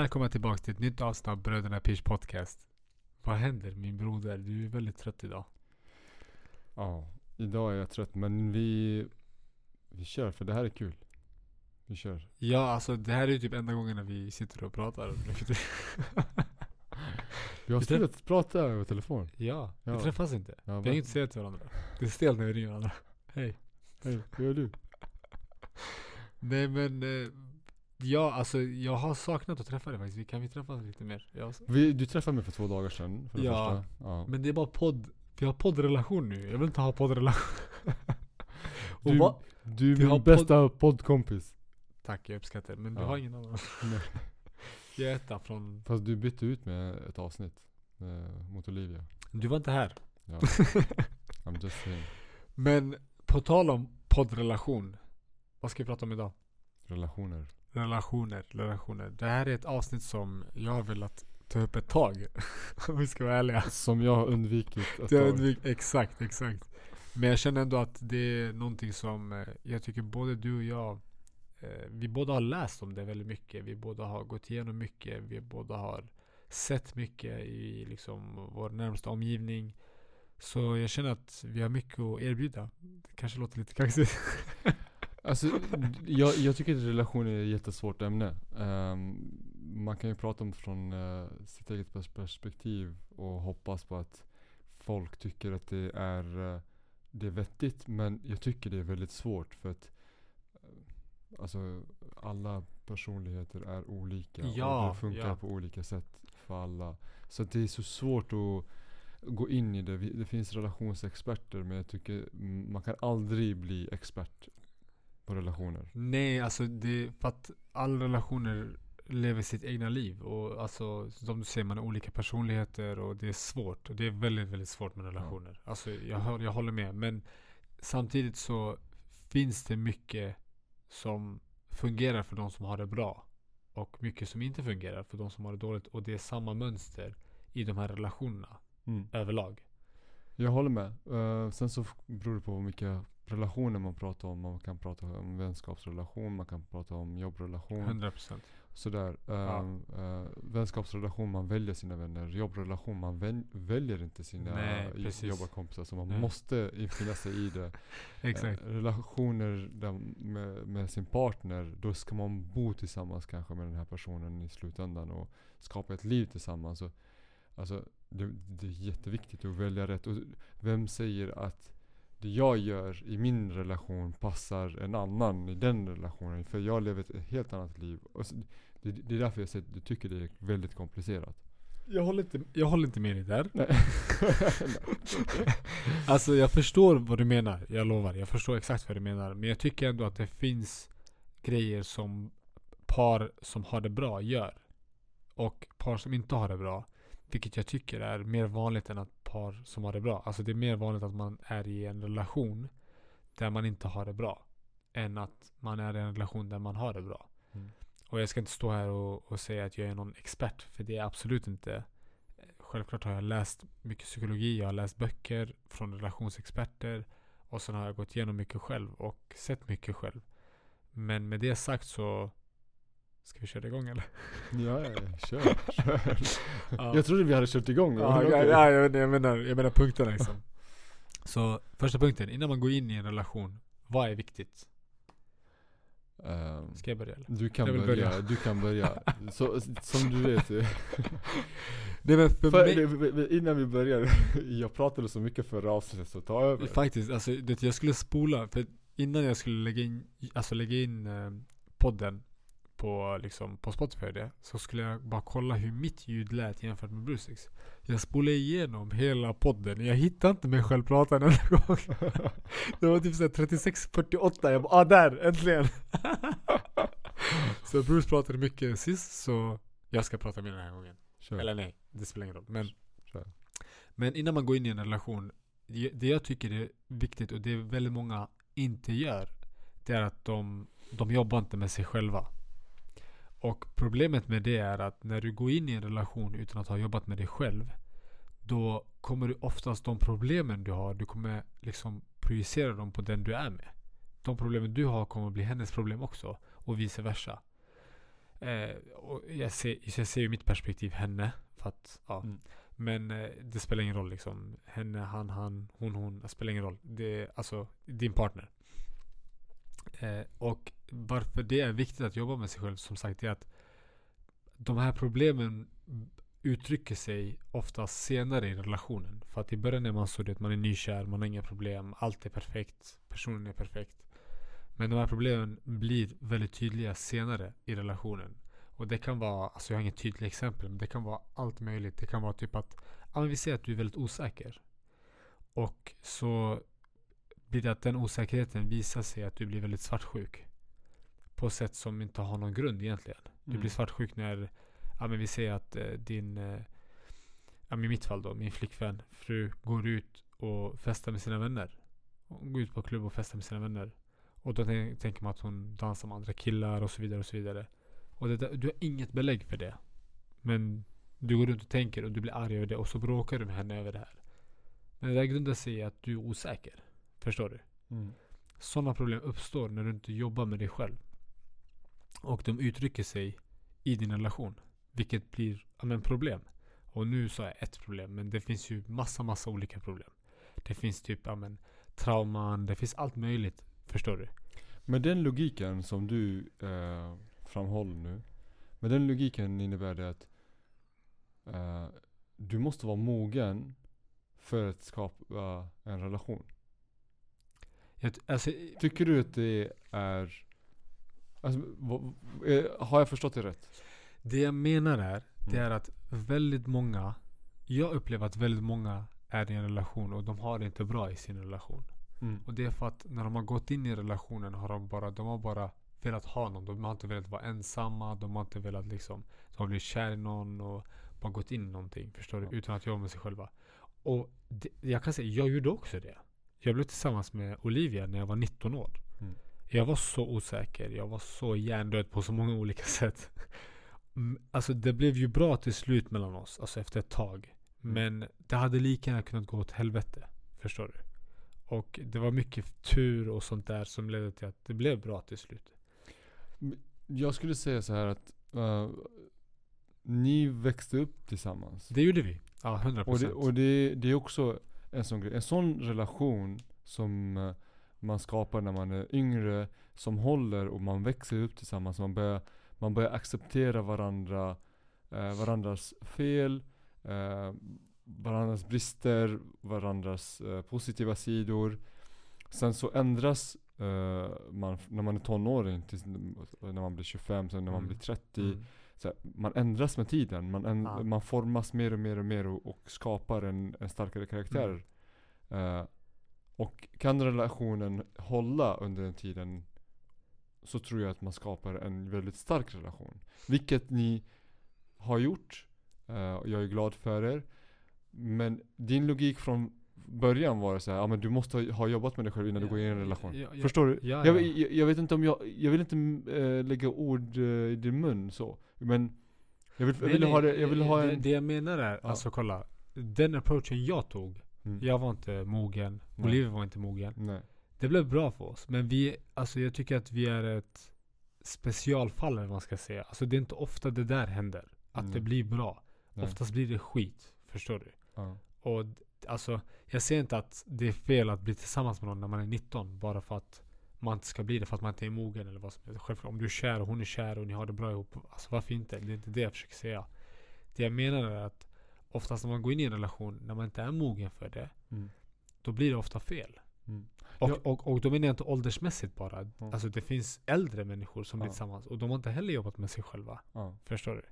Välkomna tillbaka till ett nytt avsnitt av Bröderna Pish Podcast. Vad händer min broder? Du är väldigt trött idag. Ja, idag är jag trött men vi, vi kör för det här är kul. Vi kör. Ja, alltså det här är ju typ enda gången när vi sitter och pratar. Vi har Vi slutat prata över telefon. ja, vi Ja. träffas inte. Ja, Vi har inget att säga till varandra. Det är stelt när vi ringer varandra. Hej. Hej, hur gör du? Nej men, eh, ja alltså jag har saknat att träffa dig faktiskt. Vi- Kan vi träffas lite mer? Ja, så- Vi, du träffade mig för två dagar sedan för det Ja. första. Ja. Men det är bara podd. Vi har poddrelation nu. Jag vill inte ha poddrelation. Du, du är min bästa poddkompis. Tack, jag uppskattar det. Men du Ja. har ingen annan. Jag är etta från... Fast du bytte ut med ett avsnitt. eh, mot Olivia. Du var inte här. Ja. I'm just saying. Men på tal om poddrelation. Vad ska vi prata om idag? Relationer. Relationer, relationer. Det här är ett avsnitt som jag har velat ta upp ett tag. Om vi ska vara ärliga. Som jag har undvikit ett tag. undvik- exakt, exakt. Men jag känner ändå att det är någonting som eh, jag tycker både du och jag eh, Vi båda har läst om det väldigt mycket. Vi båda har gått igenom mycket. Vi båda har sett mycket i liksom vår närmsta omgivning. Så jag känner att vi har mycket att erbjuda. Det kanske låter lite kaxigt. Alltså, jag, jag tycker att relationer är ett jättesvårt ämne. Ehm, man kan ju prata om från eh, sitt eget pers- perspektiv och hoppas på att folk tycker att det är, eh, det är vettigt. Men jag tycker det är väldigt svårt för att eh, alltså, alla personligheter är olika Ja, och det funkar ja. på olika sätt för alla. Så det är så svårt att gå in i det. Det finns relationsexperter men jag tycker man kan aldrig bli expert på relationer. Nej, alltså det för att alla relationer lever sitt egna liv. Och alltså som du säger, man har olika personligheter och det är svårt. Och det är väldigt, väldigt svårt med relationer. Alltså jag, jag håller med. Men samtidigt så finns det mycket som fungerar för de som har det bra. Och mycket som inte fungerar för de som har det dåligt. Och det är samma mönster i de här relationerna överlag. Jag håller med. Eh, sen så beror det på hur mycket relationer man pratar om. Man kan prata om vänskapsrelation, man kan prata om jobbrelation. 100%. Sådär. Ja. Um, eh, vänskapsrelation, man väljer sina vänner. Jobbrelation, man väl, väljer inte sina Nej, jobbarkompisar. Så man Nej. måste infinna sig i det. Exakt. Eh, relationer med, med sin partner, då ska man bo tillsammans kanske med den här personen i slutändan och skapa ett liv tillsammans. Så, alltså, det, det är jätteviktigt att välja rätt. Och vem säger att det jag gör i min relation passar en annan i den relationen? För jag lever ett helt annat liv. Och så, det, det är därför jag säger att du tycker det är väldigt komplicerat. Jag håller inte, jag håller inte med dig där. Nej. Alltså jag förstår vad du menar, jag lovar. Jag förstår exakt vad du menar. Men jag tycker ändå att det finns grejer som par som har det bra gör. Och par som inte har det bra. Vilket jag tycker är mer vanligt än att par som har det bra. Alltså det är mer vanligt att man är i en relation där man inte har det bra. Än att man är i en relation där man har det bra. Mm. Och jag ska inte stå här och, och säga att jag är någon expert. För det är jag absolut inte. Självklart har jag läst mycket psykologi. Jag har läst böcker från relationsexperter. Och sen har jag gått igenom mycket själv och sett mycket själv. Men med det sagt så Ska vi köra igång eller? Ja, ja, kör, kör. Ja. Jag trodde vi hade kört igång. Ja, ja, ja, jag, menar, jag menar punkterna liksom. Så första punkten, innan man går in i en relation. Vad är viktigt? Ehm, Ska jag börja eller? Du kan börja, börja. du kan börja. Så, som du vet. Nej men för för, mig, innan vi börjar, jag pratade så mycket förra avsnittet så ta över. Faktiskt, alltså det, jag skulle spola, för innan jag skulle lägga in, alltså lägga in eh, podden på, liksom, på Spotify det, så skulle jag bara kolla hur mitt ljud lät jämfört med Brusix. Jag spolade igenom hela podden, jag hittade inte mig själv prata en enda gång. Det var typ såhär 36-48, jag bara ah där, äntligen! så Bruce pratade mycket sist, så jag ska prata mer den här gången. Kör. Eller nej, det spelar ingen roll. Men, Kör. men innan man går in i en relation, det det jag tycker är viktigt och det väldigt många inte gör, det är att de, de jobbar inte med sig själva. Och problemet med det är att när du går in i en relation utan att ha jobbat med dig själv, då kommer du oftast de problemen du har, du kommer liksom projicera dem på den du är med. De problemen du har kommer bli hennes problem också och vice versa. Eh, och jag, ser, jag ser ju mitt perspektiv henne. För att, ja. Mm. Men eh, det spelar ingen roll liksom. Henne, han, han, hon, hon. Det spelar ingen roll. Det är alltså din partner. Eh, och varför det är viktigt att jobba med sig själv som sagt är att de här problemen uttrycker sig oftast senare i relationen. För att i början är man så att man är nykär, man har inga problem, allt är perfekt, personen är perfekt. Men de här problemen blir väldigt tydliga senare i relationen. Och det kan vara, alltså jag har inget tydligt exempel, men det kan vara allt möjligt. Det kan vara typ att, ja men vi ser att du är väldigt osäker. Och så blir det att den osäkerheten visar sig att du blir väldigt svartsjuk. På sätt som inte har någon grund egentligen. Du Mm. blir svartsjuk när, ja men vi säger att eh, din, eh, ja men i mitt fall då, min flickvän, fru går ut och festar med sina vänner. Hon går ut på klubb och festar med sina vänner. Och då tän- tänker man att hon dansar med andra killar och så vidare och så vidare. Och det du har inget belägg för det. Men du går runt och tänker och du blir arg över det och så bråkar du med henne över det här. Men det där grundar sig i att du är osäker. Förstår du? Mm. Sådana problem uppstår när du inte jobbar med dig själv. Och de uttrycker sig i din relation. Vilket blir men problem. Och nu sa jag ett problem, men det finns ju massa, massa olika problem. Det finns typ men, trauman, det finns allt möjligt. Förstår du? Med den logiken som du eh, framhåller nu. Med den logiken innebär det att eh, du måste vara mogen för att skapa en relation. Jag, alltså, Tycker du att det är... Alltså, eh, har jag förstått det rätt? det jag menar är, det Mm. är att väldigt många, jag upplever att väldigt många är i en relation och de har det inte bra i sin relation. Mm. Och det är för att när de har gått in i relationen har de bara, de har bara velat ha någon. De har inte velat vara ensamma. De har inte velat liksom, de har blivit kär i någon och bara gått in i någonting. Förstår du? Utan att jobba med sig själva. Och det, jag kan säga, jag gjorde också det. Jag blev tillsammans med Olivia när jag var 19 år. Mm. Jag var så osäker. Jag var så hjärndöd på så många olika sätt. Alltså det blev ju bra till slut mellan oss. Alltså efter ett tag. Mm. Men det hade lika gärna kunnat gå åt helvete. Förstår du? Och det var mycket tur och sånt där som ledde till att det blev bra till slut. Jag skulle säga så här att eh, ni växte upp tillsammans. Det gjorde vi. Ja, 100%. Och, det, och det, det är också en sån. En sån relation som eh, man skapar när man är yngre, som håller och man växer upp tillsammans. Man börjar, man börjar acceptera varandra, eh, varandras fel, eh, varandras brister, varandras eh, positiva sidor. Sen så ändras eh, man när man är tonåring, tills, när man blir 25, sen när man Mm. blir 30. Mm. Så här, man ändras med tiden. Man, änd- Ja. man formas mer och mer och mer och, och skapar en, en starkare karaktär. Mm. Eh, och kan relationen hålla under den tiden så tror jag att man skapar en väldigt stark relation. Vilket ni har gjort. eh, och jag är glad för er. Men din logik från början var så här, ja men du måste ha- jobbat med dig själv innan du Ja, går in i en relation. ja, ja, Förstår du? Ja, Jag, ja. jag, vet inte om jag, jag vill inte äh, lägga ord eh, i din mun så. Men jag vill, jag vill nej, ha det, jag vill ha det, en... det jag menar är, Ja. alltså kolla. Den approachen jag tog. Mm. Jag var inte mogen. Nej. Var inte mogen. Nej. Det blev bra för oss. Men vi, alltså jag tycker att vi är ett specialfall eller vad man ska säga. Alltså det är inte ofta det där händer. Att Nej. det blir bra. Nej. Oftast blir det skit. Förstår du? Ja. Och alltså, jag ser inte att det är fel att bli tillsammans med någon när man är 19. Bara för att man inte ska bli det för att man inte är mogen eller vad som helst. Självklart, om du är kär och hon är kär och ni har det bra ihop. Alltså varför inte? Det är inte det jag försöker säga. Det jag menar är att oftast när man går in i en relation när man inte är mogen för det. Mm. Då blir det ofta fel. Mm. Och, och, och då menar jag inte åldersmässigt bara. Ja. Alltså det finns äldre människor som blir Ja. tillsammans. Och de har inte heller jobbat med sig själva. Ja. Förstår du?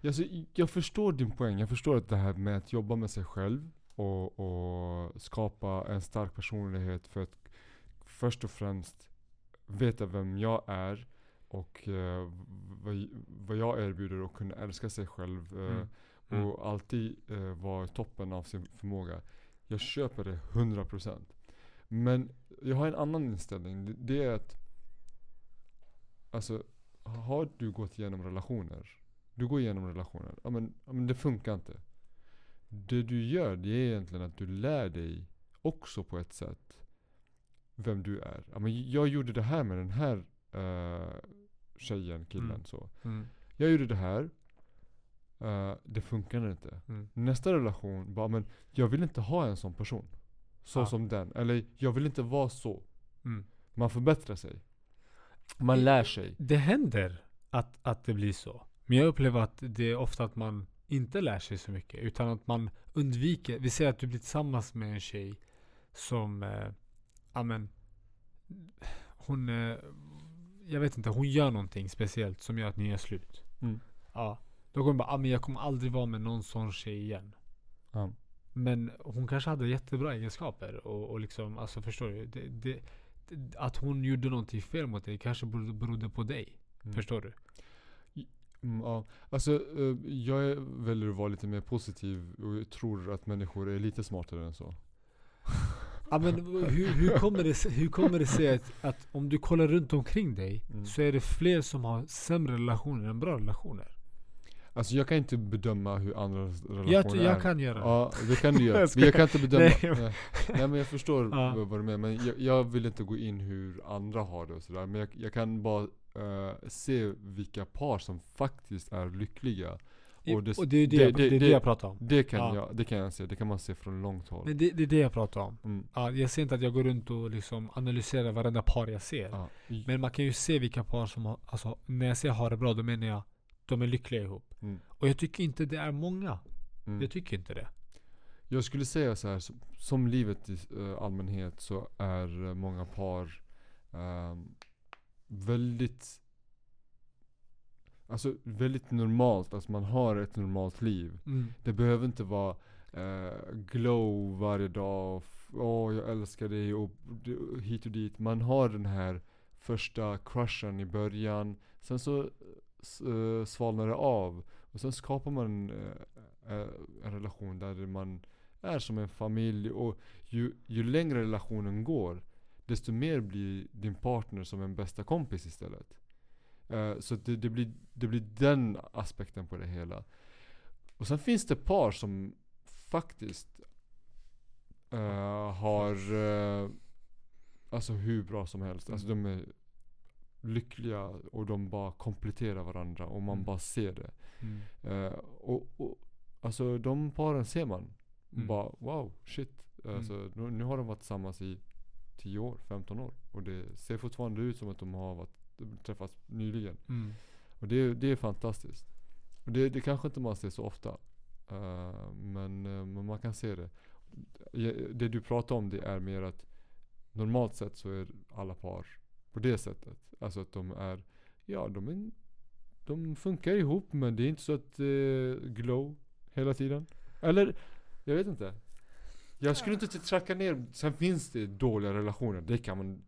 Ja, så jag förstår din poäng. Jag förstår att det här med att jobba med sig själv och, och skapa en stark personlighet för att först och främst veta vem jag är och eh, vad, vad jag erbjuder och kunna älska sig själv eh, Mm. Mm. och alltid eh, vara toppen av sin förmåga. Jag köper det 100%. Men jag har en annan inställning. Det, det är att Alltså, har du gått igenom relationer? Du går igenom relationer. Ja men, ja, men det funkar inte. Det du gör det är egentligen att du lär dig också på ett sätt vem du är. Ja, men jag gjorde det här med den här eh, tjejen, killen Mm. så. Mm. Jag gjorde det här. eh, det funkade inte. Mm. Nästa relation, bara men jag vill inte ha en sån person. Så Ja. som den. Eller jag vill inte vara så. Mm. Man förbättrar sig. Man lär sig. Det händer att, att det blir så. Men jag upplever att det är ofta att man inte lär sig så mycket. Utan att man undviker. Vi säger att du blir tillsammans med en tjej som, eh, ja men, hon, eh, jag vet inte, hon gör någonting speciellt som gör att ni är slut. Mm. Ja. Då kommer hon bara, ah, men jag kommer aldrig vara med någon sån tjej igen. Ja. Men hon kanske hade jättebra egenskaper och, och liksom, alltså förstår du? Det, det, att hon gjorde någonting fel mot dig kanske berodde, på dig. Mm. Förstår du? Mm, ja. Alltså, eh, jag väljer att vara lite mer positiv och tror att människor är lite smartare än så. Ja, men hur, hur, kommer det, hur kommer det sig att, att om du kollar runt omkring dig Mm. så är det fler som har sämre relationer än bra relationer? Alltså jag kan inte bedöma hur andras relationer Jag, är. jag kan göra det. Ja, det kan du göra. Men jag kan inte bedöma. Nej, Nej, men- jag förstår Ja. vad du menar. Men jag, jag vill inte gå in hur andra har det och sådär. Men jag, jag kan bara eh, se vilka par som faktiskt är lyckliga. Och det- och det är det, det- jag- det, det- det jag pratar om. Det kan, Ja. jag, det kan jag se. Det kan man se från långt håll. Men det, det är det jag pratar om. Mm. Ja, jag ser inte att jag går runt och liksom analyserar varenda par jag ser. Ja. Men man kan ju se vilka par som har, alltså när jag säger har det bra, då menar jag de är lyckliga ihop. Mm. Och jag tycker inte det är många. Mm. Jag tycker inte det. Jag skulle säga så här, som, som livet i eh, allmänhet så är eh, många par ehm, väldigt Alltså väldigt normalt, alltså man har ett normalt liv. Mm. Det behöver inte vara eh, glow varje dag. Åh, jag älskar dig och hit och dit. Man har den här första crushen i början. Sen så eh, svalnar det av. Och sen skapar man eh, eh, en relation där man är som en familj. Och ju, ju längre relationen går, desto mer blir din partner som en bästa kompis istället. Eh, så det, det, blir, det blir den aspekten på det hela. Och sen finns det par som faktiskt eh, har eh, Alltså hur bra som helst. Alltså de är lyckliga och de bara kompletterar varandra och man Mm. bara ser det. Mm. Och, och Alltså de paren ser man. Mm. Bara wow, shit. Alltså, nu, nu har de varit tillsammans i 10 år, 15 år. Och det ser fortfarande ut som att de har varit, träffats nyligen. Mm. Och det, det är fantastiskt. Och det, det kanske inte man ser så ofta. Eh, men, eh, men man kan se det. Det du pratar om det är mer att normalt sett så är alla par på det sättet. Alltså att de är, ja de är, de funkar ihop men det är inte så att eh, glow hela tiden. Eller, jag vet inte. Jag skulle inte tracka ner, sen finns det dåliga relationer. Det kan man,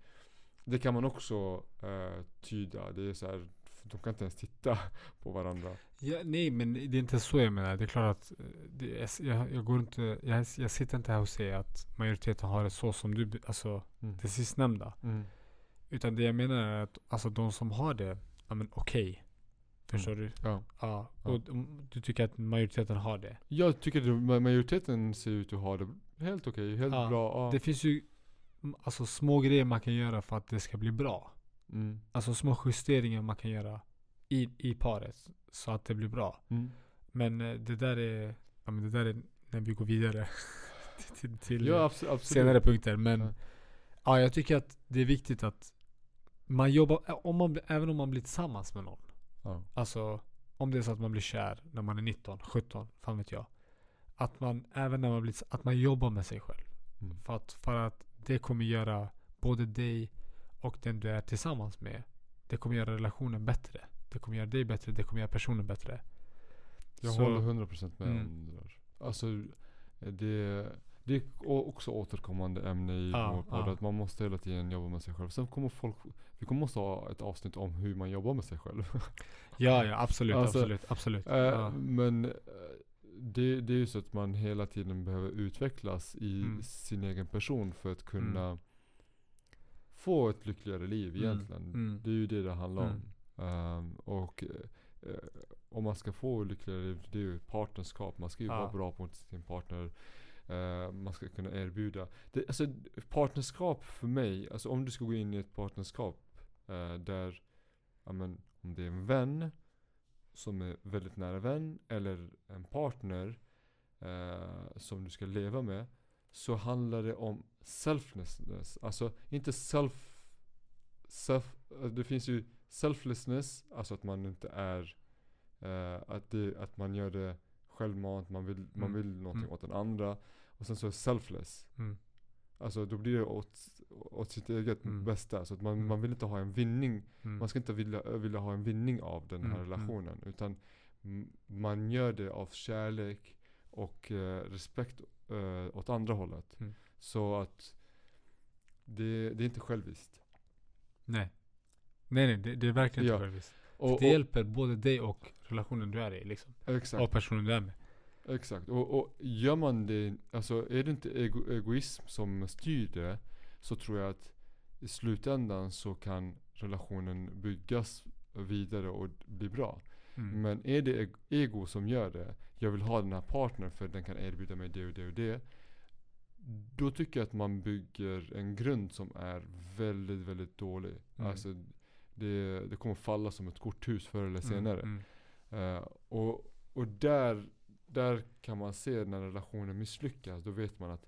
det kan man också eh, tyda. Det är så här, de kan inte ens titta på varandra. Ja, nej men det är inte så jag menar. Det är klart att eh, det jag, jag går inte, jag, jag sitter inte här och säger att majoriteten har det så som du, alltså Mm. det sistnämnda. Utan det jag menar är att alltså de som har det, ja men okej. Förstår du? Ja. Ja. Ja. Och de- du tycker att majoriteten har det. Jag tycker att ma- majoriteten ser ut att ha det helt okej, helt Ja, bra. Ja. Det finns ju mm, alltså små grejer man kan göra för att det ska bli bra. Mm. Alltså små justeringar man kan göra i, i paret så att det blir bra. Mm. Men eh, det där är, ja, men det där är när vi går vidare till, till, Ja abso- absolut. senare punkter. Men Ja. ja. jag tycker att det är viktigt att man jobbar, om man, även om man blir tillsammans med någon. Ja. Alltså om det är så att man blir kär när man är 19, 17, fan vet jag. Att man även när man blir, att man jobbar med sig själv. Mm. För att, för att det kommer göra både dig och den du är tillsammans med. Det kommer göra relationen bättre. Det kommer göra dig bättre, det kommer göra personen bättre. Jag Så- håller 100% med Mm. om det där. Alltså det, det är också återkommande ämne i Ja, vår podd. ja. Att man måste hela tiden jobba med sig själv. Sen kommer folk, vi kommer måste ha ett avsnitt om hur man jobbar med sig själv. Ja, ja absolut, Alltså, absolut, absolut. Eh, ja. Men eh, det, det är ju så att man hela tiden behöver utvecklas i Mm. sin egen person för att kunna få ett lyckligare liv Mm. egentligen. Mm. Det är ju det det handlar Mm. om. Ehm, och eh, om man ska få ett lyckligare liv, det är ju partnerskap. Man ska ju Ja. vara bra mot sin partner. Eh, man ska kunna erbjuda. Det, alltså partnerskap för mig, alltså om du ska gå in i ett partnerskap eh, där ja, men, om det är en vän som är väldigt nära vän eller en partner eh, som du ska leva med så handlar det om selflessness. Alltså inte self, self eh, det finns ju selflessness, alltså att man inte är eh, att, det, att man gör det självmant, man vill, man Mm. vill någonting Mm. åt den andra. Och sen så är selfless. Mm. Alltså då blir det åt, åt sitt eget Mm. bästa. Så att man, Mm. man vill inte ha en vinning. Mm. Man ska inte vilja, vilja ha en vinning av den här Mm, mm. relationen. Utan man gör det av kärlek och eh, respekt eh, åt andra hållet. Så att det, det är inte själviskt. Nej. Nej nej, det, det är verkligen Ja. inte själviskt. Och, Det hjälper både dig och relationen du är i liksom. exakt. Och personen du är med. Exakt. Och, och gör man det, alltså är det inte ego, egoism som styr det så tror jag att i slutändan så kan relationen byggas vidare och bli bra. Mm. Men är det eg- ego som gör det, jag vill ha den här partnern för den kan erbjuda mig det och det och det. Då tycker jag att man bygger en grund som är väldigt, väldigt dålig. Mm. Alltså det, det kommer falla som ett korthus förr eller senare. Mm. Eh, och och där, där kan man se när relationen misslyckas. Då vet man att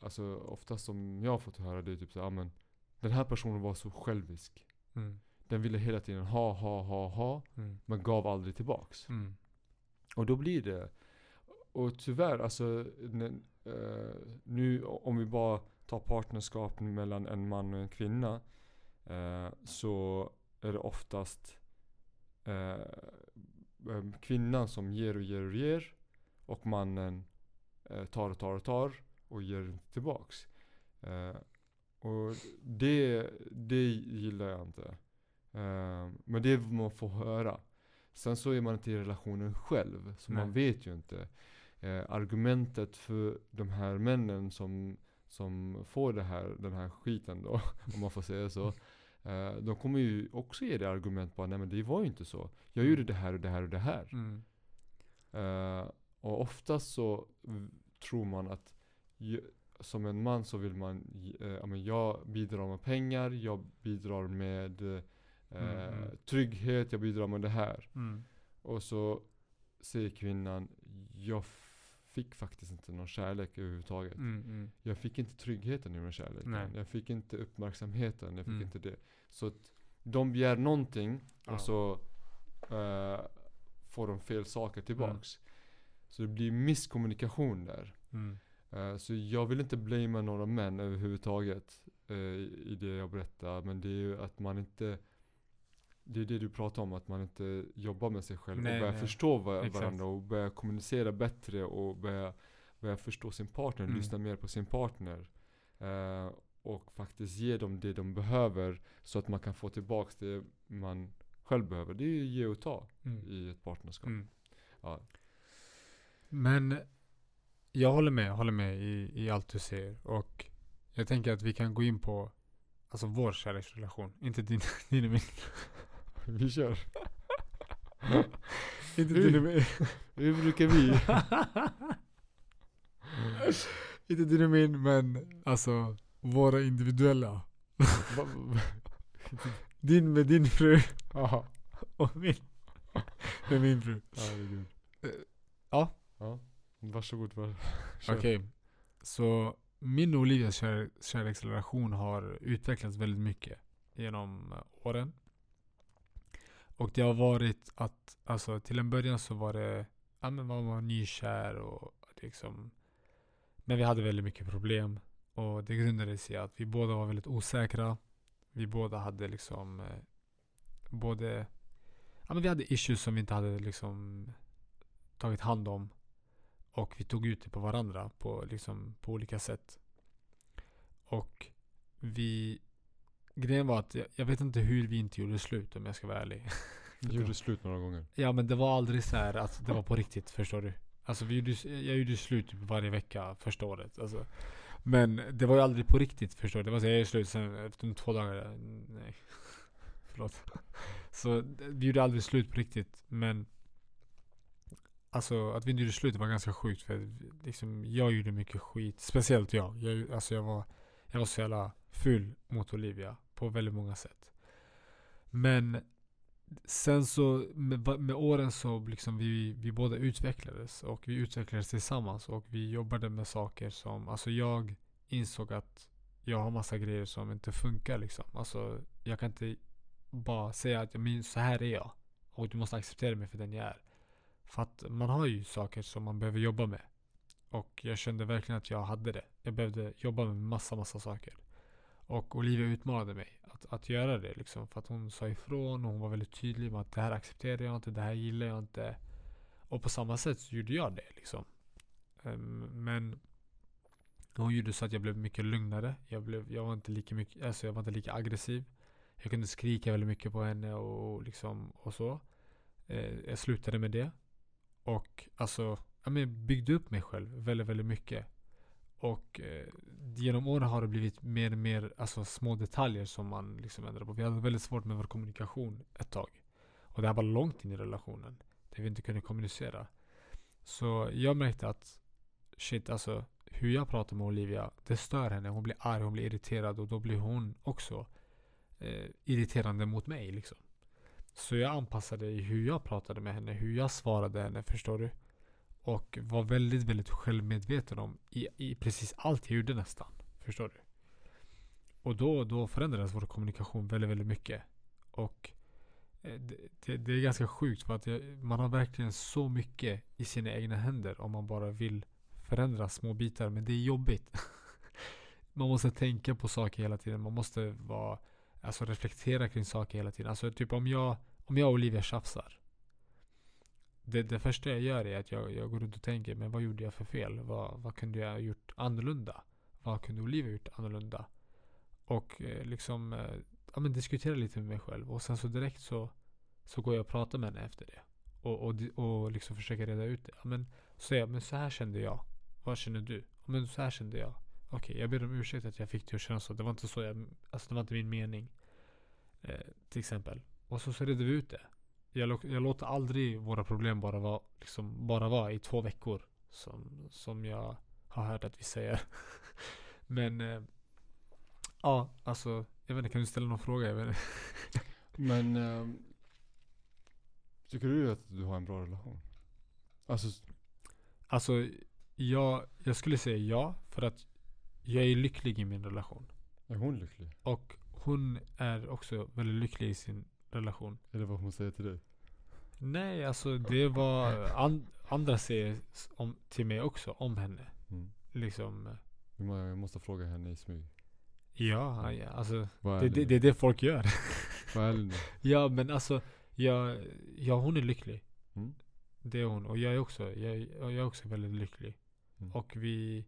Alltså oftast som jag har fått höra det är typ så här, men Den här personen var så självisk. Mm. Den ville hela tiden ha, ha, ha, ha. Mm. Men gav aldrig tillbaks. Mm. Och då blir det Och tyvärr alltså när, eh, Nu om vi bara tar partnerskap mellan en man och en kvinna eh, Så är det oftast eh, Kvinnan som ger och ger och ger Och mannen eh, tar och tar och tar och ger inte tillbaks eh, Och det, det gillar jag inte eh, Men det man får höra Sen så är man inte i relationen själv, så man Nej. vet ju inte. Eh, argumentet för de här männen som, som får det här, den här skiten då, om man får säga så. Eh, de kommer ju också ge det argument på nej men det var ju inte så. Jag gjorde det här och det här och det här. Mm. Eh, och oftast så tror man att ju, som en man så vill man, eh, ja, men jag bidrar med pengar, jag bidrar med eh, Mm, mm. trygghet, jag bidrar med det här. Mm. Och så säger kvinnan, jag fick faktiskt inte någon kärlek överhuvudtaget. Mm. Mm. Jag fick inte tryggheten i den kärleken. Nej. Jag fick inte uppmärksamheten, jag fick Mm. inte det. Så att de begär någonting Ja. och så eh, får de fel saker tillbaks. Mm. Så det blir misskommunikation där. Eh, så jag vill inte blamea några män överhuvudtaget eh, i det jag berättar. Men det är ju att man inte det är det du pratar om, att man inte jobbar med sig själv Nej, och börjar nej. förstå va- Exakt. varandra och börjar kommunicera bättre och börjar, börjar förstå sin partner, Mm. lyssna mer på sin partner. Eh, och faktiskt ge dem det de behöver så att man kan få tillbaks det man själv behöver. Det är ju ge och ta Mm. i ett partnerskap. Mm. Ja. Men jag håller med, håller med i, i allt du säger. Och jag tänker att vi kan gå in på alltså vår kärleksrelation. Inte din, din och min. Vi kör. Inte din och min. Hur brukar vi? Inte din och min, men alltså våra individuella. Din med din fru och min med min fru. Herregud. Eh, ja. Ja. Varsågod. Var. Okej. Så min och Olivias kär, kärleksrelation har utvecklats väldigt mycket genom åren. Och det har varit att, alltså till en början så var det, ja men man var nykär och liksom Men vi hade väldigt mycket problem. Och det grundade sig i att vi båda var väldigt osäkra. Vi båda hade liksom eh, både, ja men vi hade issues som vi inte hade liksom tagit hand om. Och vi tog ut det på varandra på, liksom, på olika sätt. Och vi... Grejen var att jag, jag vet inte hur vi inte gjorde slut om jag ska vara ärlig. Vi gjorde slut några gånger. Ja men det var aldrig så här att det var på riktigt, förstår du? Alltså vi gjorde, jag gjorde slut typ varje vecka första året. Alltså. Men det var ju aldrig på riktigt, förstår du? Det var så jag är slut sen efter två dagar. Nej. Förlåt. Så vi gjorde aldrig slut på riktigt. Men Alltså att vi inte gjorde slut var ganska sjukt för liksom, jag gjorde mycket skit. Speciellt jag. jag alltså jag var, jag var så jävla ful mot Olivia på väldigt många sätt. Men sen så med, med åren så liksom vi, vi båda utvecklades och vi utvecklades tillsammans och vi jobbade med saker som, alltså jag insåg att jag har massa grejer som inte funkar liksom. Alltså jag kan inte bara säga att men så här är jag och du måste acceptera mig för den jag är. För att man har ju saker som man behöver jobba med. Och jag kände verkligen att jag hade det. Jag behövde jobba med massa, massa saker. Och Olivia utmanade mig att, att göra det liksom. För att hon sa ifrån och hon var väldigt tydlig med att det här accepterar jag inte, det här gillar jag inte. Och på samma sätt så gjorde jag det liksom. Ehm, men hon gjorde så att jag blev mycket lugnare. Jag, blev, jag, var inte lika mycket, alltså jag var inte lika aggressiv. Jag kunde skrika väldigt mycket på henne och, liksom, och så. Ehm, jag slutade med det. Och alltså, jag byggde upp mig själv väldigt, väldigt mycket. Och eh, genom åren har det blivit mer och mer alltså, små detaljer som man liksom ändrar på. Vi hade väldigt svårt med vår kommunikation ett tag. Och det här var långt in i relationen. Där vi inte kunde kommunicera. Så jag märkte att shit alltså hur jag pratar med Olivia, det stör henne. Hon blir arg, hon blir irriterad och då blir hon också eh, irriterande mot mig liksom. Så jag anpassade hur jag pratade med henne, hur jag svarade henne, förstår du? Och var väldigt, väldigt självmedveten om i, i precis allt jag gjorde nästan. Förstår du? Och då, då förändrades vår kommunikation väldigt, väldigt mycket. Och eh, det, det, det är ganska sjukt för att jag, man har verkligen så mycket i sina egna händer om man bara vill förändra små bitar. Men det är jobbigt. man måste tänka på saker hela tiden. Man måste vara, alltså reflektera kring saker hela tiden. Alltså typ om jag, om jag och Olivia tjafsar. Det, det första jag gör är att jag, jag går runt och tänker, men vad gjorde jag för fel? Vad, vad kunde jag ha gjort annorlunda? Vad kunde Olivia gjort annorlunda? Och eh, liksom eh, ja, men diskutera lite med mig själv. Och sen så direkt så, så går jag och pratar med henne efter det. Och, och, och liksom försöker reda ut det. Ja, men, så jag, men så här kände jag. Vad känner du? Ja, Men så här kände jag. Okej, jag ber om ursäkt att jag fick dig att känna så. Det var inte så jag, alltså det var inte min mening. Eh, till exempel. Och så, så redde vi ut det. Jag, jag låter aldrig våra problem bara vara, liksom, bara vara i två veckor. Som, som jag har hört att vi säger. Men eh, ja, alltså jag vet inte, kan du ställa någon fråga? Jag vet inte. Men ehm, tycker du att du har en bra relation? Alltså, Alltså, jag, jag skulle säga ja. För att jag är lycklig i min relation. är hon lycklig? Och hon är också väldigt lycklig i sin relation. Är det vad hon säger till dig? Nej, alltså det var an, andra säger om, till mig också om henne. Mm. Liksom, Vi må- Jag måste fråga henne i smyg. ja, ja alltså det, det, det är det folk gör. Var ärlig nu. ja, men alltså, ja, ja hon är lycklig. Mm. Det är hon. Och jag är också, jag, jag är också väldigt lycklig. Mm. Och vi,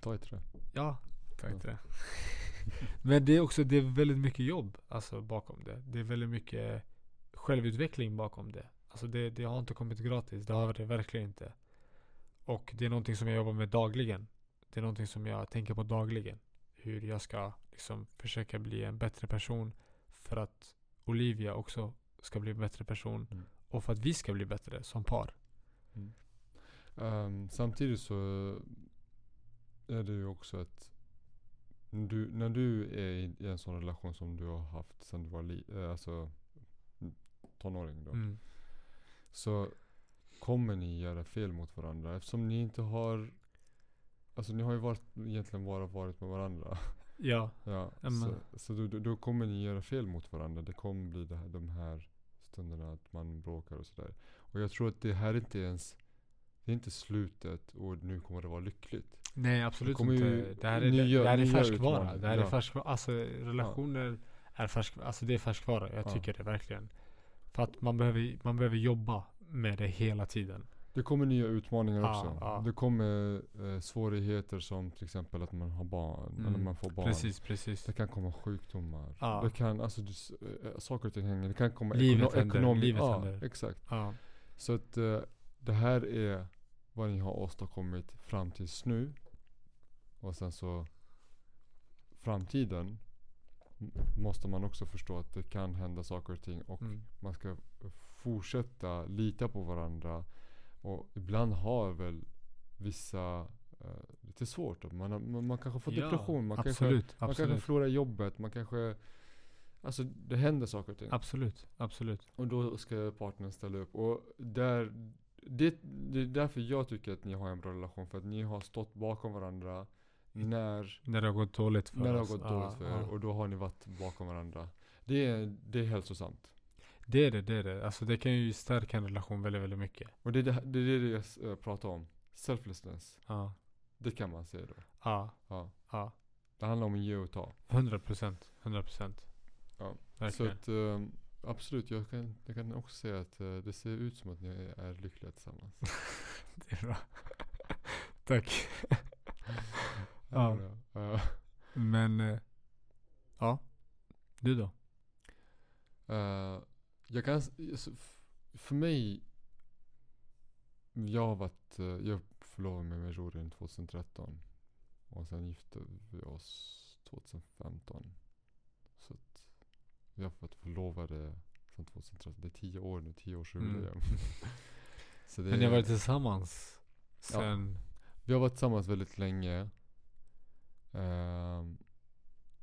Ta i trä. Ja, ta inte det. Men det är också det är väldigt mycket jobb alltså, bakom det. Det är väldigt mycket självutveckling bakom det. Alltså det, det har inte kommit gratis. Det har det verkligen inte. Och det är någonting som jag jobbar med dagligen. Det är någonting som jag tänker på dagligen. Hur jag ska liksom försöka bli en bättre person. För att Olivia också ska bli en bättre person. Mm. Och för att vi ska bli bättre som par. Ehm, samtidigt så är det ju också att du, när du är i, en sån relation som du har haft sedan du var li, eh, alltså, mm, tonåring då. Mm. Så kommer ni göra fel mot varandra eftersom ni inte har Alltså ni har ju varit, egentligen bara varit med varandra. Ja, Ja, Ja, så så då, då, kommer ni göra fel mot varandra. Det kommer bli det här, de här stunderna att man bråkar och sådär. Och jag tror att det här är inte ens Det är inte slutet och nu kommer det vara lyckligt. Nej absolut kommer ju inte. Det här är, nya- det här är färskvara. Det här Ja. är färskvara. Alltså relationer är färskvara. Alltså det är färskvara. Jag Ja. tycker det verkligen. För att man behöver, man behöver jobba med det hela tiden. Det kommer nya utmaningar Ja, också. ja. Det kommer eh, svårigheter som till exempel att man har barn. Eller Mm, man får barn. Precis, precis. Det kan komma sjukdomar. Ja. Det kan, alltså du, eh, saker och ting hänger. Det kan komma Livet ekono- händer, ekonomi- livet ja, händer. exakt. Så att eh, det här är vad ni har åstadkommit fram tills nu. Och sen så framtiden måste man också förstå att det kan hända saker och ting och Mm. man ska fortsätta lita på varandra. Och ibland har väl vissa eh, lite svårt. Man, har- man, man kanske får Ja, depression. Man kanske, absolut, man absolut. kanske förlorar jobbet. Man kanske Alltså det händer saker och ting. Absolut, absolut. Och då ska partnern ställa upp. Och där, det, det är därför jag tycker att ni har en bra relation. För att ni har stått bakom varandra när, När det har gått dåligt för när det har oss. gått dåligt för er. ja. Och då har ni varit bakom varandra. Det är, det är hälsosamt. Det är det, det är det. Alltså det kan ju stärka en relation väldigt, väldigt mycket. Och det är det, det, är det jag eh, pratar om. Selflessness. Ja, Det kan man säga då. ja, Ja. ja. Det handlar om att ge och ta. 100 procent, 100 procent. Ja. Så Verkligen. att, eh, absolut, jag kan, jag kan också säga att eh, det ser ut som att ni är lyckliga tillsammans. Det är bra. Tack. Ja. Ja. Men, eh, ja. Du då? Eh, jag kan, för mig, jag har varit, eh, jag förlovade mig med Rorin 2013. Och sen gifte vi oss 2015. Så att vi har varit förlovade sedan 2013. Det är tio år nu, tio års Mm. Så det Men ni har varit tillsammans sen... Vi har varit tillsammans väldigt länge. Ehm,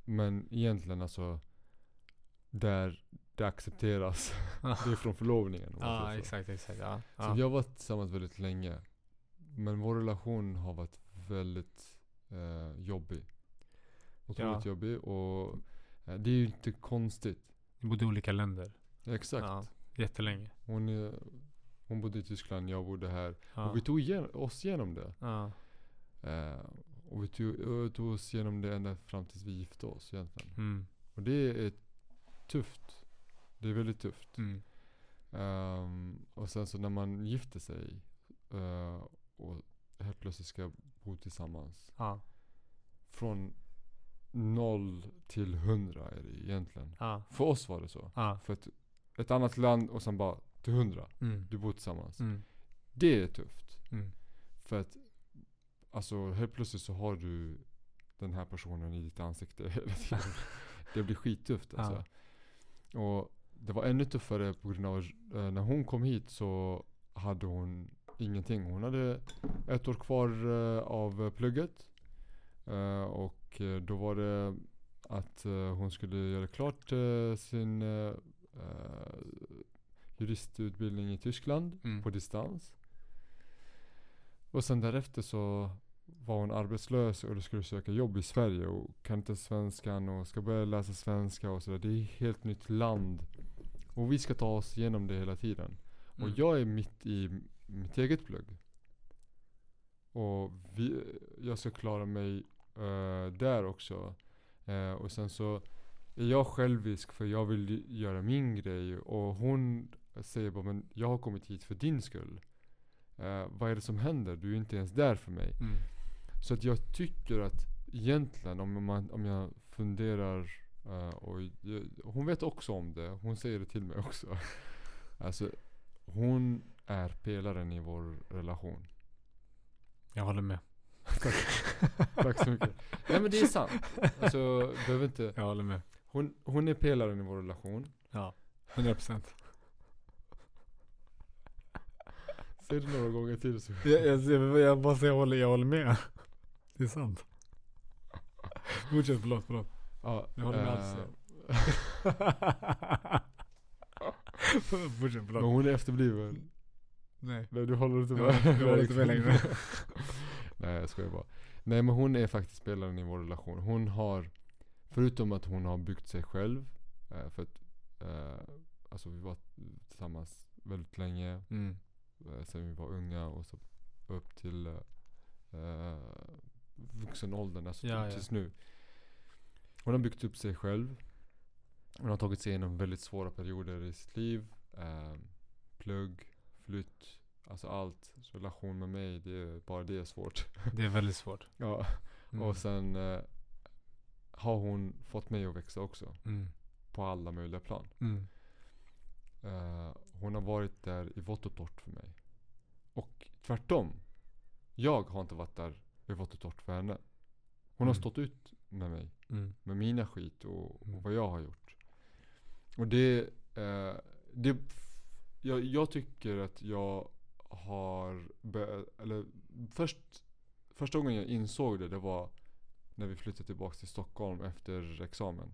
men egentligen alltså, där det accepteras. det är från förlovningen. Ja, exakt, exakt. Ja. Så Ja. vi har varit tillsammans väldigt länge. Men vår relation har varit väldigt eh, jobbig. Otroligt Ja. jobbig och eh, det är ju inte konstigt. Ni bodde i olika länder. Exakt. Ja, jättelänge. Hon, är, hon bodde i Tyskland, jag bodde här. Ja. Och vi tog igen, oss igenom det. ja. Eh, och vi tog, och tog oss igenom det ända fram tills vi gifte oss egentligen. Mm. Och det är tufft. Det är väldigt tufft. Mm. Ehm, och sen så när man gifter sig eh, och helt plötsligt ska bo tillsammans. Ja. Från noll till hundra är det egentligen. Ja. För oss var det så. Ja. För ett, ett annat land och sen bara till hundra. Mm. Du bor tillsammans. Mm. Det är tufft. Mm. För att alltså helt plötsligt så har du den här personen i ditt ansikte hela tiden. det blir skittufft alltså. Och det var ännu tuffare på grund av eh, när hon kom hit så hade hon ingenting. Hon hade ett år kvar eh, av plugget. Eh, och då var det att hon skulle göra klart sin juristutbildning i Tyskland Mm. på distans. Och sen därefter så var hon arbetslös och skulle söka jobb i Sverige och kan inte svenskan och ska börja läsa svenska och sådär. Det är ett helt nytt land. Och vi ska ta oss igenom det hela tiden. Och Mm. jag är mitt i mitt eget plugg. Och vi, jag ska klara mig eh, där också. Eh, och sen så är jag självisk för jag vill göra min grej. Och hon säger bara men jag har kommit hit för din skull. Eh, vad är det som händer? Du är inte ens där för mig. Mm. Så att jag tycker att egentligen om, man, om jag funderar eh, och hon vet också om det. Hon säger det till mig också. Alltså hon är pelaren i vår relation. Jag håller med. Tack så mycket. Nej men det är sant. Alltså behöver inte. Jag håller med. Hon, hon är pelaren i vår relation. Ja. 100 procent. Säg det några gånger till så. Jag, jag, jag, jag bara säger jag håller, jag håller med. Det är sant. Fortsätt, förlåt, förlåt. Ja, Jag håller med allt eh, Fortsätt, Men förlåt. hon är efterbliven. Nej. Nej du håller inte med. jag håller inte med längre. Nej jag skojar bara. Nej men hon är faktiskt spelaren i vår relation. Hon har, förutom att hon har byggt sig själv. Eh, för att, eh, alltså vi var tillsammans väldigt länge. Mm. Sen vi var unga och så upp till eh, vuxen åldern. Alltså Ja, ja. tills nu. Hon har byggt upp sig själv. Hon har tagit sig igenom väldigt svåra perioder i sitt liv. Eh, plugg, flytt, alltså allt. Relation med mig, det är, bara det är svårt. Det är väldigt svårt. Ja. Mm. Och sen eh, har hon fått mig att växa också. Mm. På alla möjliga plan. Mm. Eh, hon har varit där i vått och torrt för mig. Och tvärtom. Jag har inte varit där i vått och torrt för henne. Hon har Mm. stått ut med mig. Mm. Med mina skit och, Mm. och vad jag har gjort. Och det, eh, det jag, jag tycker att jag har, eller först, första gången jag insåg det, det var när vi flyttade tillbaka till Stockholm efter examen.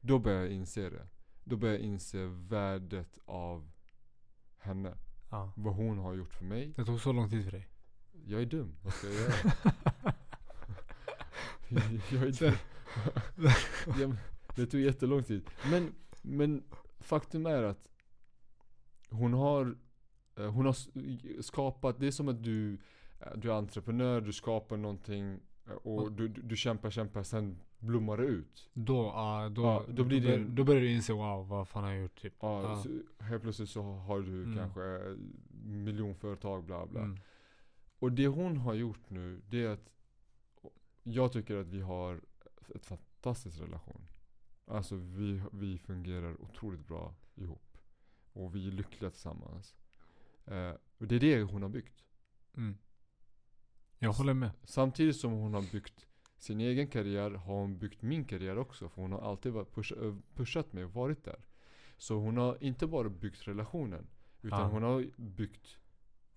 Då började jag inse det. Då började jag inse värdet av henne. Ja. Vad hon har gjort för mig. Det tog så lång tid för dig. Jag är dum. Vad ska jag göra? jag är dum. ja, men det tog jättelång tid. Men, men faktum är att hon har, eh, hon har skapat, det är som att du, eh, du är entreprenör, du skapar någonting eh, och Och- du, du, du kämpar, kämpar, sen blommar det ut. Då, ja, då, Ja, då blir det bör- en- då börjar du inse wow, vad fan har jag gjort typ. Ja. Så helt plötsligt så har du Mm. kanske miljonföretag bla bla. Mm. Och det hon har gjort nu, det är att jag tycker att vi har ett fantastisk relation. Alltså vi, vi fungerar otroligt bra ihop. Och vi är lyckliga tillsammans. Eh, och det är det hon har byggt. Mm. Jag håller med. Samtidigt som hon har byggt sin egen karriär har hon byggt min karriär också. För hon har alltid push, ö, pushat mig och varit där. Så hon har inte bara byggt relationen. Utan Ja. hon har byggt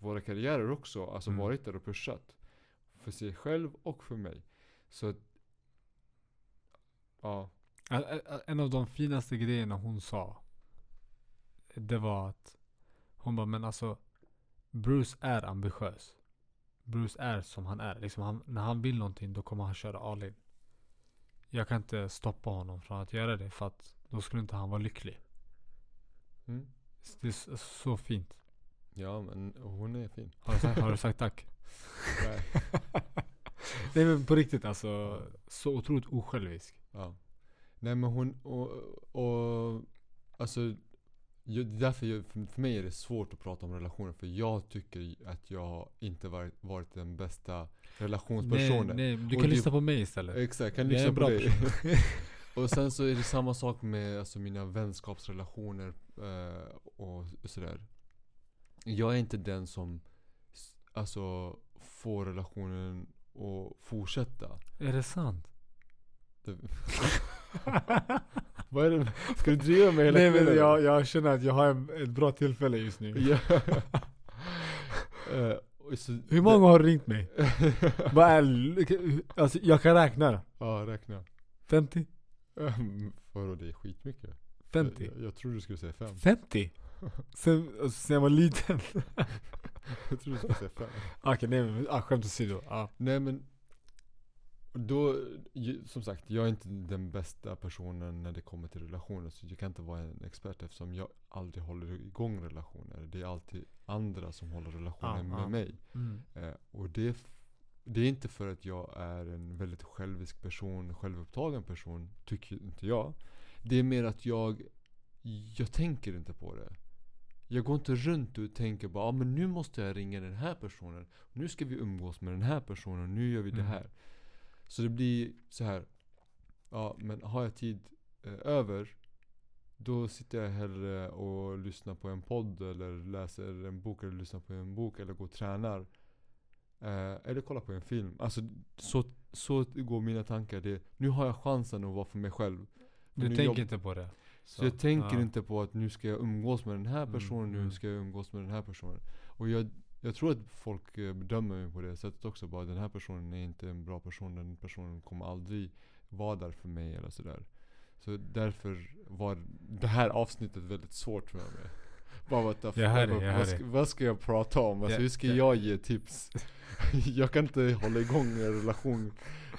våra karriärer också. Alltså Mm. varit där och pushat. För sig själv och för mig. Så att, ja. En av de finaste grejerna hon sa. Det var att hon bara, men alltså Bruce är ambitiös. Bruce är som han är. Liksom han, när han vill någonting då kommer han köra all in. Jag kan inte stoppa honom från att göra det för att då skulle inte han vara lycklig. Mm. Det är så fint. Ja men hon är fin. Har du sagt, har du sagt tack? Nej. Nej men på riktigt alltså. Så otroligt osjälvisk. Ja. Nej men hon, och, och alltså jag, det är därför jag, för, mig är det svårt att prata om relationer för jag tycker att jag inte varit, varit den bästa Nej, relationspersonen. nej, du Och kan det- lyssna på mig istället. Exakt, kan Jag lyssna på dig. och sen så är det samma sak med alltså, mina vänskapsrelationer eh, och sådär. Jag är inte den som alltså får relationen att fortsätta. Är det sant? Det, vad är det? Ska du driva med hela Nej men kvällen? jag, jag känner att jag har en, ett bra tillfälle just nu. Ja. Eh, så- Hur många har ringt mig? Vad är, alltså jag kan räkna. ja, räkna. 50? Um, Vadå, det är skitmycket. 50? Jag, jag tror du skulle säga fem. 50? Sen, alltså, sen jag var liten. Jag tror du skulle säga fem. Okej nej men ah, skämt åsido. Ah. Nej men då, som sagt, jag är inte den bästa personen när det kommer till relationer. Så jag kan inte vara en expert eftersom jag aldrig håller igång relationer. Det är alltid andra som håller relationer Ja, med ja. mig. Mm. Eh, och det, det är inte för att jag är en väldigt självisk person, självupptagen person, tycker inte jag. Det är mer att jag, jag tänker inte på det. Jag går inte runt och tänker bara ah, men nu måste jag ringa den här personen. Nu ska vi umgås med den här personen. Nu gör vi det Mm. här. Så det blir så här. Ja men har jag tid eh, över. Då sitter jag hellre och lyssnar på en podd eller läser en bok eller lyssnar på en bok eller går och tränar. Eh, eller kollar på en film. Alltså så, så går mina tankar. Det, nu har jag chansen att vara för mig själv. Du tänker inte på det? Så, jag tänker ja. inte på att nu ska jag umgås med den här Mm, personen, nu mm. ska jag umgås med den här personen. Och jag, jag tror att folk eh, bedömer mig på det sättet också. Bara den här personen är inte en bra person, den personen kommer aldrig vara där för mig eller sådär. Så därför var det här avsnittet väldigt svårt för mig. Bara what the fuck, vad, ska, vad ska jag prata om? Alltså Ja, hur ska ja. jag ge tips? jag kan inte hålla igång en relation.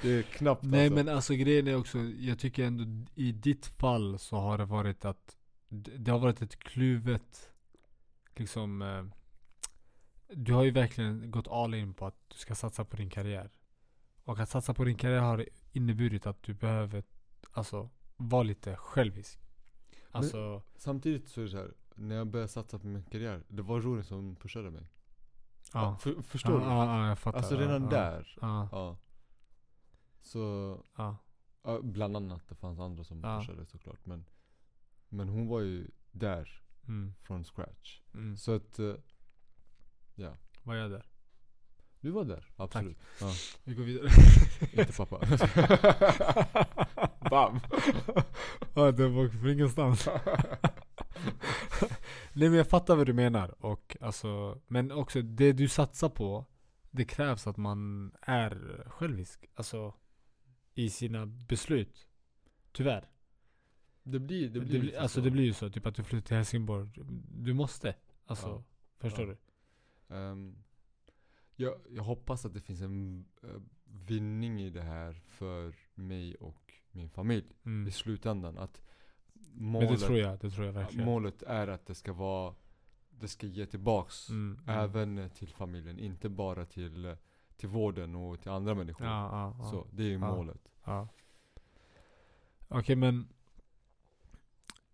Det är knappt Nej alltså. men alltså grejen är också, jag tycker ändå i ditt fall så har det varit att Det har varit ett kluvet Liksom eh, Du har ju verkligen gått all in på att du ska satsa på din karriär Och att satsa på din karriär har inneburit att du behöver Alltså vara lite självisk Alltså Samtidigt så är det så här. När jag började satsa på min karriär, det var Rory som pushade mig. Ja, För, förstår ja, du? ja, ja, jag fattar Alltså redan där. Ja. Så, ja, ja, bland annat. Det fanns andra som Ja. pushade såklart. Men, men hon var ju där mm, från scratch. mm. Så att, eh, Vad är jag där? du var där. Absolut. Ja, Vi går vidare inte pappa. Bam! Ja, det var från ingenstans. Nej men jag fattar vad du menar. Och alltså, men också det du satsar på, det krävs att man är självisk. Alltså, i sina beslut. Tyvärr. Det blir, det Det blir blir, lite alltså så. det blir ju så, typ att du flyttar till Helsingborg. Du måste. Alltså, Ja. förstår Ja. du? Ehm, jag, jag hoppas att det finns en eh, vinning i det här för mig och min familj Mm. i slutändan. Att Men målet, det tror jag, det tror jag verkligen. målet är att det ska vara det ska ge tillbaks Mm, mm. även till familjen, inte bara till, eh, till vården och till andra människor. Ja, ja. Så det är ju målet. Ja. Okej men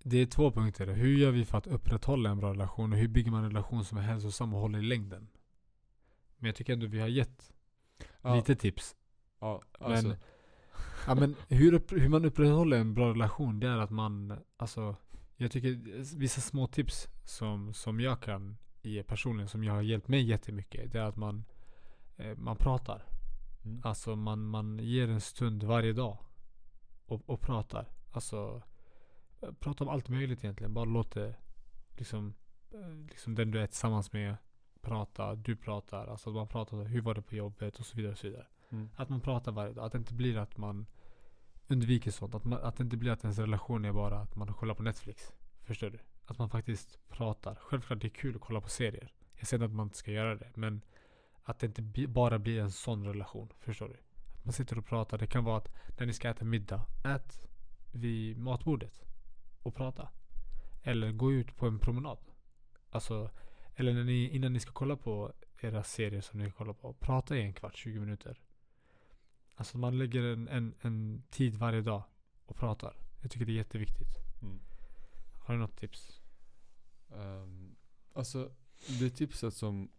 Det är två punkter. Hur gör vi för att upprätthålla en bra relation? Och hur bygger man en relation som är hälsosam och håller i längden? Men jag tycker ändå vi har gett lite tips. ja, Men, alltså, ja, men hur, upp, hur man upprätthåller en bra relation, det är att man Alltså Jag tycker vissa små tips som, som jag kan ge personligen, som jag har hjälpt mig jättemycket. Det är att man Man pratar. mm. Alltså man, man ger en stund varje dag och, och pratar. Alltså eh, prata om allt möjligt egentligen. Bara låt det liksom, eh, liksom den du är tillsammans med prata, du pratar. Alltså att man pratar hur var det på jobbet och så vidare. Och så vidare. Mm. Att man pratar varje dag. Att det inte blir att man undviker sånt. Att, man, att det inte blir att ens relation är bara att man kollar på Netflix. Förstår du? Att man faktiskt pratar. Självklart det är kul att kolla på serier. Jag säger inte att man inte ska göra det. Men att det inte bara blir en sån relation. Förstår du? Att man sitter och pratar. Det kan vara att när ni ska äta middag. Ät vid matbordet. Och prata. Eller gå ut på en promenad. Alltså. Eller när ni, innan ni ska kolla på era serier som ni kollar på. Prata i en kvart, 20 minuter. Alltså man lägger en, en, en tid varje dag och pratar. Jag tycker det är jätteviktigt. Mm. Har du något tips? Ehm, alltså, det tipset som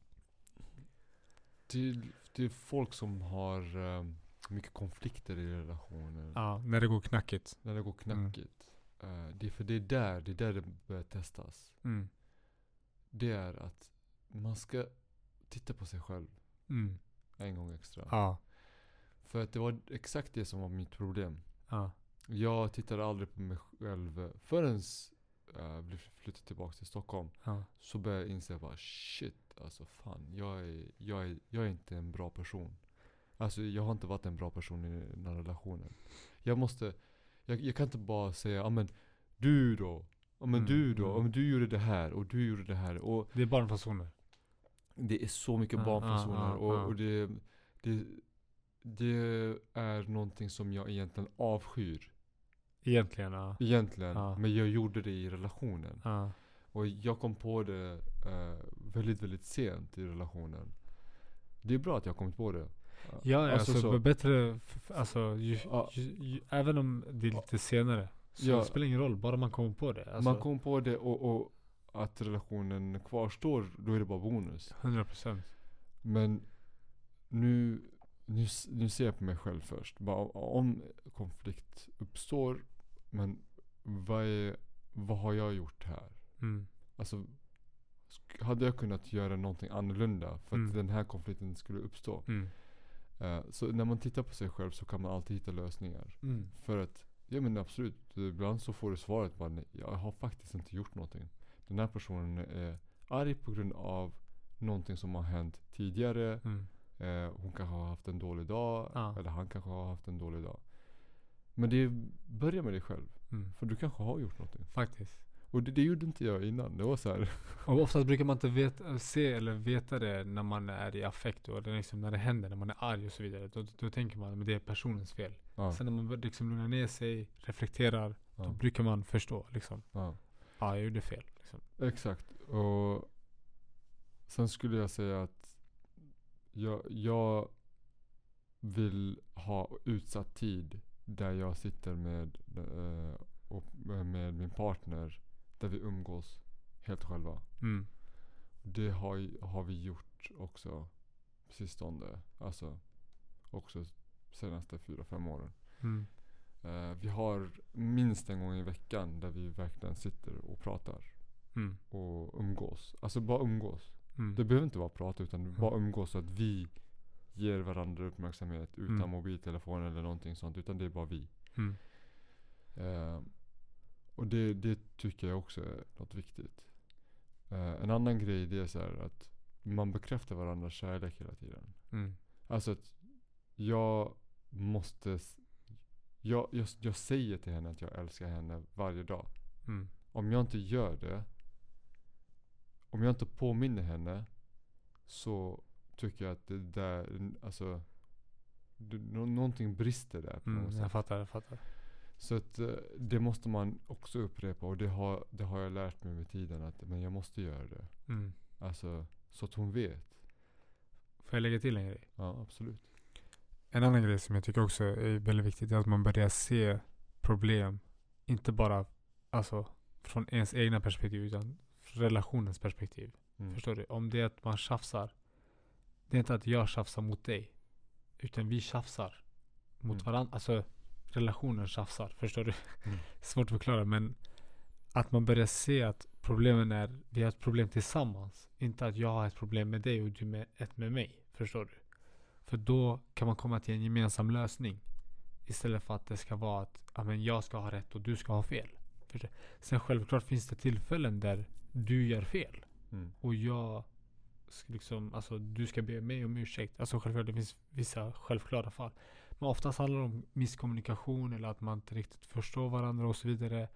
till, till folk som har ehm, mycket konflikter i relationer. Ja, när det går knackigt. När det går Mm. knackigt. eh, det är för det är där, det är där det börjar testas. Mm. Det är att man ska titta på sig själv Mm. en gång extra. Ja. För att det var exakt det som var mitt problem. Ja. Jag tittade aldrig på mig själv förrän jag blev flyttade tillbaka till Stockholm. Ja. Så började jag inse bara shit, alltså fan. Jag är, jag, är, jag är inte en bra person. Alltså jag har inte varit en bra person i den här relationen. Jag måste, jag, jag kan inte bara säga, men du då. Ja men Mm, du då. mm. Men du gjorde det här och du gjorde det här. Och Det är barnfasoner. det är så mycket Ja, barnpersoner. ja, ja, och, och det, det, det är någonting som jag egentligen avskyr. Egentligen ja. Egentligen. Ja. Men jag gjorde det i relationen. Ja. Och jag kom på det eh, väldigt, väldigt sent i relationen. Det är bra att jag har kommit på det. Ja, alltså, så. bättre, alltså, ju, Ja. ju, ju, även om det är lite senare. Så Ja. det spelar ingen roll, bara man kommer på det. Alltså, Man kom på det och, och att relationen kvarstår, då är det bara bonus. 100%. Men nu, nu, nu ser jag på mig själv först. Bara om konflikt uppstår, men vad, är, vad har jag gjort här? Mm. Alltså, hade jag kunnat göra någonting annorlunda för att Mm. den här konflikten skulle uppstå? Mm. Eh, så när man tittar på sig själv så kan man alltid hitta lösningar. Mm. För att, ja men absolut, ibland så får du svaret bara nej, jag har faktiskt inte gjort någonting. Den här personen är arg på grund av någonting som har hänt tidigare. Mm. Eh, hon kanske har haft en dålig dag. Ja. Eller han kanske har haft en dålig dag. Men det börjar med dig själv. Mm. För du kanske har gjort någonting. Faktiskt. Och det, det gjorde inte jag innan. Det var så här. Och oftast brukar man inte veta, se eller veta det när man är i affekt och det liksom när det händer, när man är arg och så vidare. Då, då tänker man att det är personens fel. Ja, Sen när man liksom lugnar ner sig, reflekterar, då ja, brukar man förstå liksom. ja. Ja, jag gjorde fel. Liksom. Exakt. Och sen skulle jag säga att jag, jag vill ha utsatt tid där jag sitter med, och med min partner där vi umgås helt själva. Mm. Det har, har vi gjort också på sistone. Alltså också senaste fyra fem åren. Mm. Eh, vi har minst en gång i veckan där vi verkligen sitter och pratar Mm. och umgås. Alltså bara umgås. Mm. Det behöver inte vara prata utan Mm. bara umgås så att vi ger varandra uppmärksamhet utan Mm. mobiltelefon eller någonting sånt. Utan det är bara vi. Mm. Eh, och det, det tycker jag också är något viktigt. Eh, en annan grej det är så här att man bekräftar varandras kärlek hela tiden. Mm. Alltså att jag måste jag, jag, jag säger till henne att jag älskar henne varje dag. Mm. Om jag inte gör det, om jag inte påminner henne, så tycker jag att det där, alltså, det, nå- någonting brister där på något Mm, sätt. jag fattar, jag fattar. Så att eh, det måste man också upprepa och det har, det har jag lärt mig med tiden att men jag måste göra det. Mm. Alltså, så att hon vet. Får jag lägga till en grej? Ja, absolut. En annan grej som jag tycker också är väldigt viktigt är att man börjar se problem, inte bara alltså, från ens egna perspektiv utan relationens perspektiv. Mm. Förstår du? Om det är att man tjafsar, det är inte att jag tjafsar mot dig, utan vi tjafsar mot Mm. varandra. Alltså relationen tjafsar, förstår du? Mm. Svårt att förklara men att man börjar se att problemen är, vi har ett problem tillsammans. Inte att jag har ett problem med dig och du med ett med mig. Förstår du? För då kan man komma till en gemensam lösning. Istället för att det ska vara att ja, men jag ska ha rätt och du ska ha fel. Förstår? Sen självklart finns det tillfällen där du gör fel. Mm. Och jag liksom, alltså du ska be mig om ursäkt. Alltså självklart det finns vissa självklara fall. Men oftast handlar det om misskommunikation eller att man inte riktigt förstår varandra och så vidare.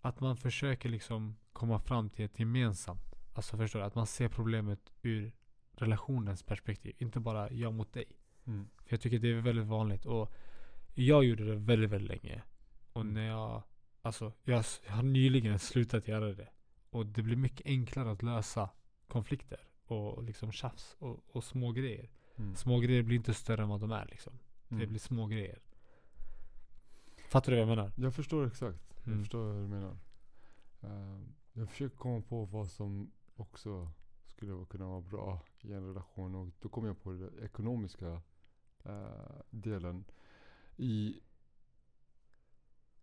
Att man försöker liksom komma fram till ett gemensamt. Alltså förstår du? Att man ser problemet ur relationens perspektiv. Inte bara jag mot dig. Mm. För jag tycker det är väldigt vanligt. Och jag gjorde det väldigt, väldigt länge. Och Mm. när jag, alltså jag, jag har nyligen slutat göra det. Och det blir mycket enklare att lösa konflikter. Och liksom tjafs och, och små grejer. Mm. Små grejer blir inte större än vad de är liksom. Det Mm. blir små grejer. Fattar du vad jag menar? Jag förstår exakt. Jag Mm. förstår vad du menar. Eh, jag försöker komma på vad som också skulle kunna vara bra i en relation. Och då kommer jag på den ekonomiska eh, delen. I,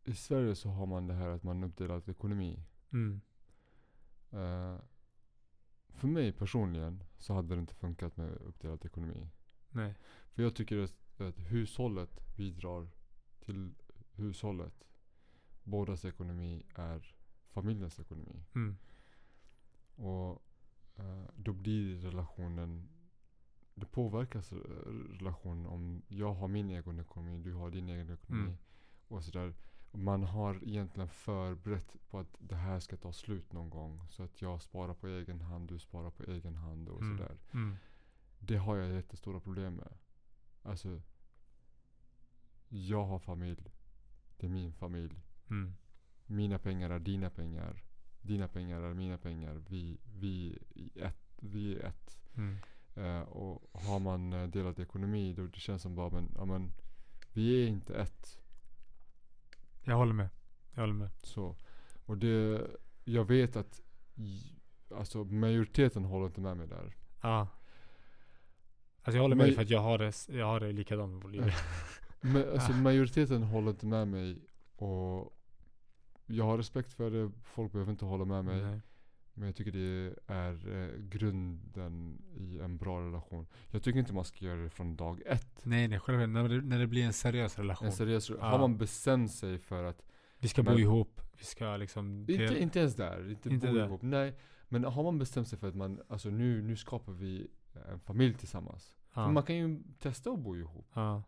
I Sverige så har man det här att man uppdelat ekonomi. Mm. Eh, för mig personligen så hade det inte funkat med uppdelad ekonomi. Nej. För jag tycker att, att hushållet bidrar till hushållet. Bådas ekonomi är familjens ekonomi. Mm. Och eh, då blir relationen det påverkas eh, relationen om jag har min egen ekonomi, du har din egen ekonomi. Mm. Och sådär. Man har egentligen förberett på att det här ska ta slut någon gång. Så att jag sparar på egen hand, du sparar på egen hand och Mm. sådär. Mm. Det har jag jättestora problem med. Alltså, jag har familj. Det är min familj. Mm. Mina pengar är dina pengar. Dina pengar är mina pengar. Vi, vi, ett, vi är ett. Eh, och har man eh, delat ekonomi då det känns som bara men, ja, men vi är inte ett. Jag håller med. Jag håller med. Så. Och det, jag vet att alltså majoriteten håller inte med mig där. Ja. Alltså jag håller med dig för att jag har det, jag har det likadant med Bolivia. Men, alltså majoriteten håller inte med mig. Och jag har respekt för det. Folk behöver inte hålla med mig. Nej. Men jag tycker det är eh, grunden i en bra relation. Jag tycker inte man ska göra det från dag ett. Nej, nej, självklart. När det, när det blir en seriös relation. En seriös, Ja. Har man bestämt sig för att vi ska Men- bo ihop. Vi ska liksom... Inte, inte ens där, inte, Inte bo där. ihop. Nej, men har man bestämt sig för att man, alltså nu, nu skapar vi en familj tillsammans. ja. För man kan ju testa att bo ihop. ja.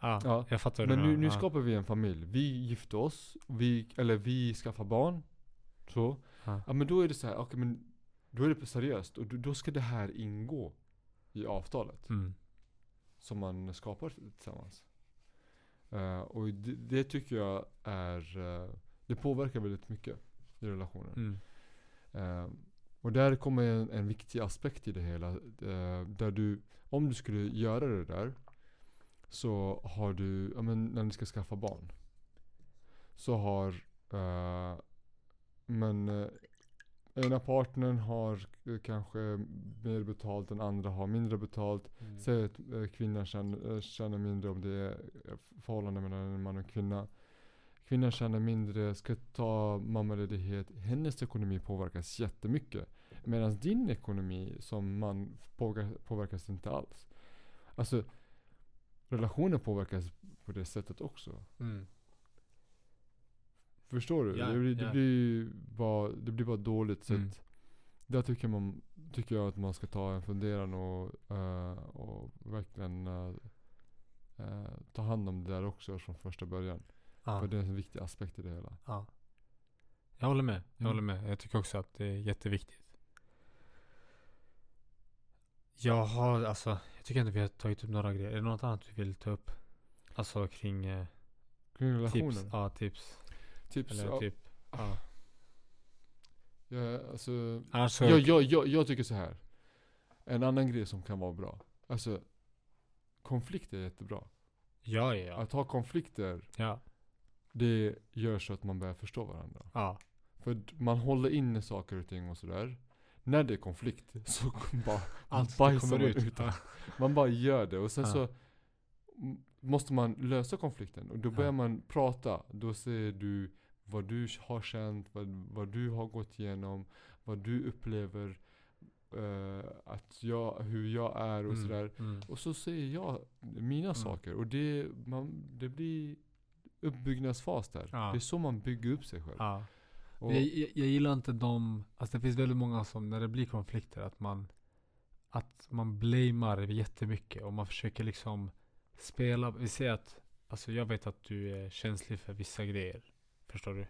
Ja, Ja, jag fattar Men nu, nu skapar vi en familj. Vi gifter oss, vi, eller vi skaffar barn. Så. Ja. Ja men då är det så här, okej men då är det seriöst. Och då, ska det här ingå i avtalet. Mm. Som man skapar tillsammans. Eh, och det, det tycker jag är, eh, det påverkar väldigt mycket i relationen. Mm. Eh, och där kommer en, en viktig aspekt i det hela. där du, om du skulle göra det där. Så har du, ja men när ni ska skaffa barn. Så har, men eh, ena partnern har eh, kanske mer betalt, den andra har mindre betalt. Mm. Säg att eh, kvinnan tjänar, eh, tjänar mindre om det är förhållande mellan en man och kvinna. Kvinnan tjänar mindre, ska ta mammaledighet. Hennes ekonomi påverkas jättemycket. Medan din ekonomi som man påverkas, inte alls. Alltså relationen påverkas på det sättet också. Mm. Förstår du? Ja, det, blir, det, ja. blir bara, det blir bara dåligt. Så Mm. att där tycker, man, tycker jag att man ska ta en funderan och, eh, och verkligen eh, eh, ta hand om det där också från första början. Ja. För det är en viktig aspekt i det hela. Ja. Jag håller med. Jag Mm. håller med. Jag tycker också att det är jätteviktigt. Jag har alltså, jag tycker inte vi har tagit upp några grejer. Är det något annat du vill ta upp? Alltså kring eh, Kring relationen. tips? Ja, tips. Tips. Eller ja, typ. Ja. ja, alltså, Annars så, jag, jag, jag, jag tycker så här. En annan grej som kan vara bra. Alltså, konflikter är jättebra. ja, ja. Att ha konflikter, ja. det gör så att man börjar förstå varandra. ja. För man håller inne saker och ting och sådär. När det är konflikt så bara Allt bajsar man ut. ut. Ja. Man bara gör det och sen Ja. så måste man lösa konflikten och då börjar Ja. man prata. Då säger du vad du har känt, vad, vad du har gått igenom, vad du upplever eh, att jag, hur jag är och Mm, sådär. Mm. Och så säger jag mina Mm. saker och det, man, det blir uppbyggnadsfas där. Ja. Det är så man bygger upp sig själv. Ja. Jag, jag, jag gillar inte de, alltså det finns väldigt många som när det blir konflikter att man att man blamear jättemycket och man försöker liksom spela, vi säger att alltså jag vet att du är känslig för vissa grejer. Förstår du?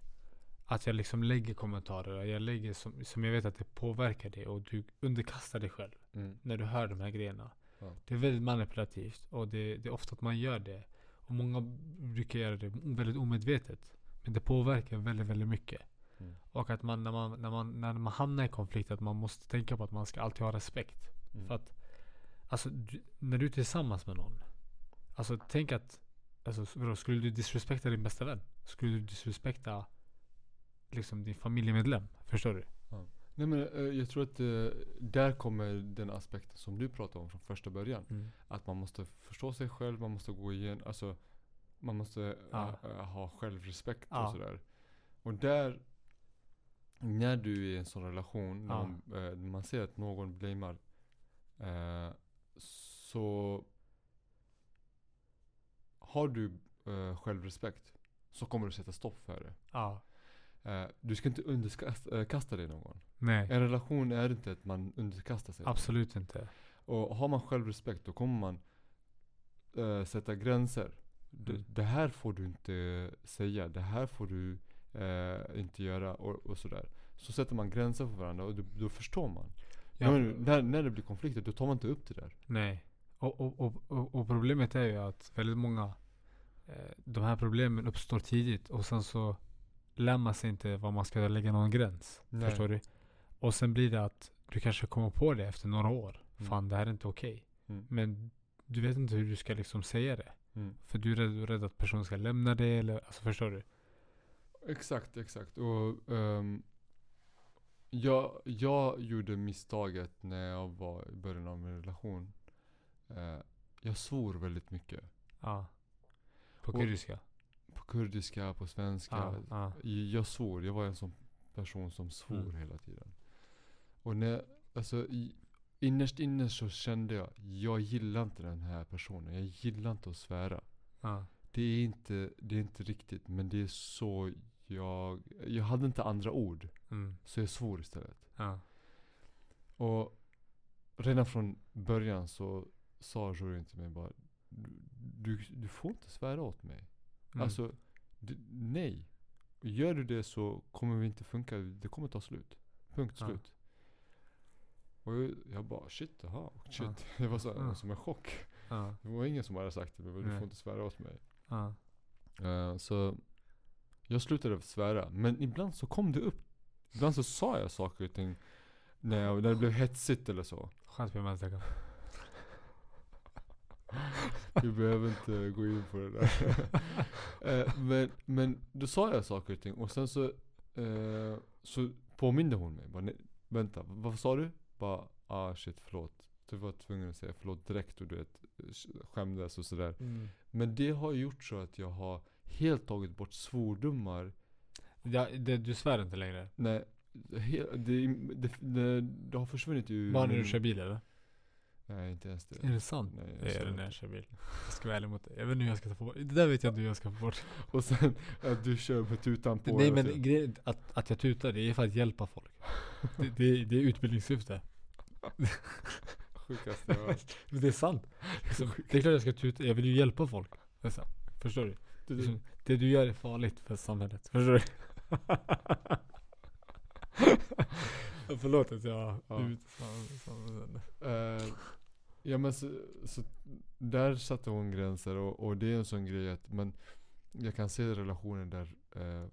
Att jag liksom lägger kommentarer, jag lägger som, som jag vet att det påverkar dig och du underkastar dig själv mm, när du hör de här grejerna. Ja. Det är väldigt manipulativt och det, det är ofta att man gör det. Och många brukar göra det väldigt omedvetet. Men det påverkar väldigt, väldigt mycket. Mm. Och att man när, man när man när man hamnar i konflikt att man måste tänka på att man ska alltid ha respekt. mm, För att alltså, du, när du är tillsammans med någon. Alltså tänk att alltså, vadå, skulle du disrespekta din bästa vän? Skulle du disrespekta liksom din familjemedlem? Förstår du? Nej men eh, jag tror att eh, där kommer den aspekten som du pratade om från första början. Att man måste förstå sig själv, man måste gå igen, alltså man måste Ja. eh, eh, ha självrespekt Ja. och sådär. Och där, när du är i en sån relation, när Ja. man, eh, man ser att någon blamear, eh, så har du eh, självrespekt så kommer du sätta stopp för det. Ja. Eh, du ska inte underkasta dig någon. Nej. En relation är inte att man underkastar sig. Absolut inte. Och har man självrespekt då kommer man eh, sätta gränser. D- Mm. Det här får du inte säga, det här får du eh, inte göra och, och sådär. Så sätter man gränser för varandra och då, då förstår man. Ja, när, när det blir konflikter då tar man inte upp det där. Nej. Och, och, och, och, problemet är ju att väldigt många eh, De här problemen uppstår tidigt och sen så lär man sig inte var man ska lägga någon gräns. Nej. Förstår du? Och sen blir det att du kanske kommer på det efter några år. Mm. Fan det här är inte okej. Mm. Men du vet inte hur du ska liksom säga det. Mm. För du är rädd, rädd att personen ska lämna dig eller alltså förstår du? Exakt, exakt. Och ehm, jag, jag gjorde misstaget när jag var i början av min relation. Eh, jag svor väldigt mycket. Ja. På Och- kurdiska? På kurdiska, på svenska. Ja. ja. Jag svor, jag var en sån person som svor Mm. hela tiden. Och när, alltså i, innerst inne så kände jag, jag gillar inte den här personen. Jag gillar inte att svära. ja. Det är inte, det är inte riktigt, men det är så jag, jag hade inte andra ord. Mm. Så jag svor istället. Och redan från början så sa juryn till mig bara, du, du, du får inte svära åt mig. Mm. Alltså, d- nej. Gör du det så kommer vi inte funka. Det kommer ta slut. Punkt Ja. slut. Och jag, jag bara shit, jaha, shit. Ja. Det var så, Ja. som en chock. ja. Det var ingen som hade sagt till mig, du Nej. får inte svära åt mig. Eh, så jag slutade svära. Men ibland så kom det upp. Ibland så sa jag saker och ting. När, jag, när det blev hetsigt eller så. Skönt med Vi behöver inte gå in på det där. Eh, men, men då sa jag saker och ting och sen så, eh, så påminde hon mig. Bara, "Nej, vänta, vad sa du? Bara, ah shit förlåt. Du var tvungen att säga förlåt direkt och du vet, skämdes och sådär. Mm. Men det har gjort så att jag har helt tagit bort svordomar. Ja, det, du svär inte längre? Nej, he, det, det, det, det har försvunnit ur Bara när du kör bil eller? Nej inte ens det. Är det sant? Nej, jag Det är det när jag kör bil. Jag ska vara ärlig mot dig. Jag vet inte hur jag ska få bort. Det där vet jag inte hur jag ska få bort. Och sen att du kör med tutan på. Nej men grejen, att, att jag tutar, det är för att hjälpa folk. Det, det, det är utbildningssyfte. Sjukaste jag det är sant. Liksom, det är klart jag ska tuta, jag vill ju hjälpa folk. Det Förstår du? Liksom, det du gör är farligt för samhället. Förstår du? Förlåt att jag Ja. ut Eh, ja men så, så där satte hon gränser och, och det är en sån grej att men jag kan se relationer där eh,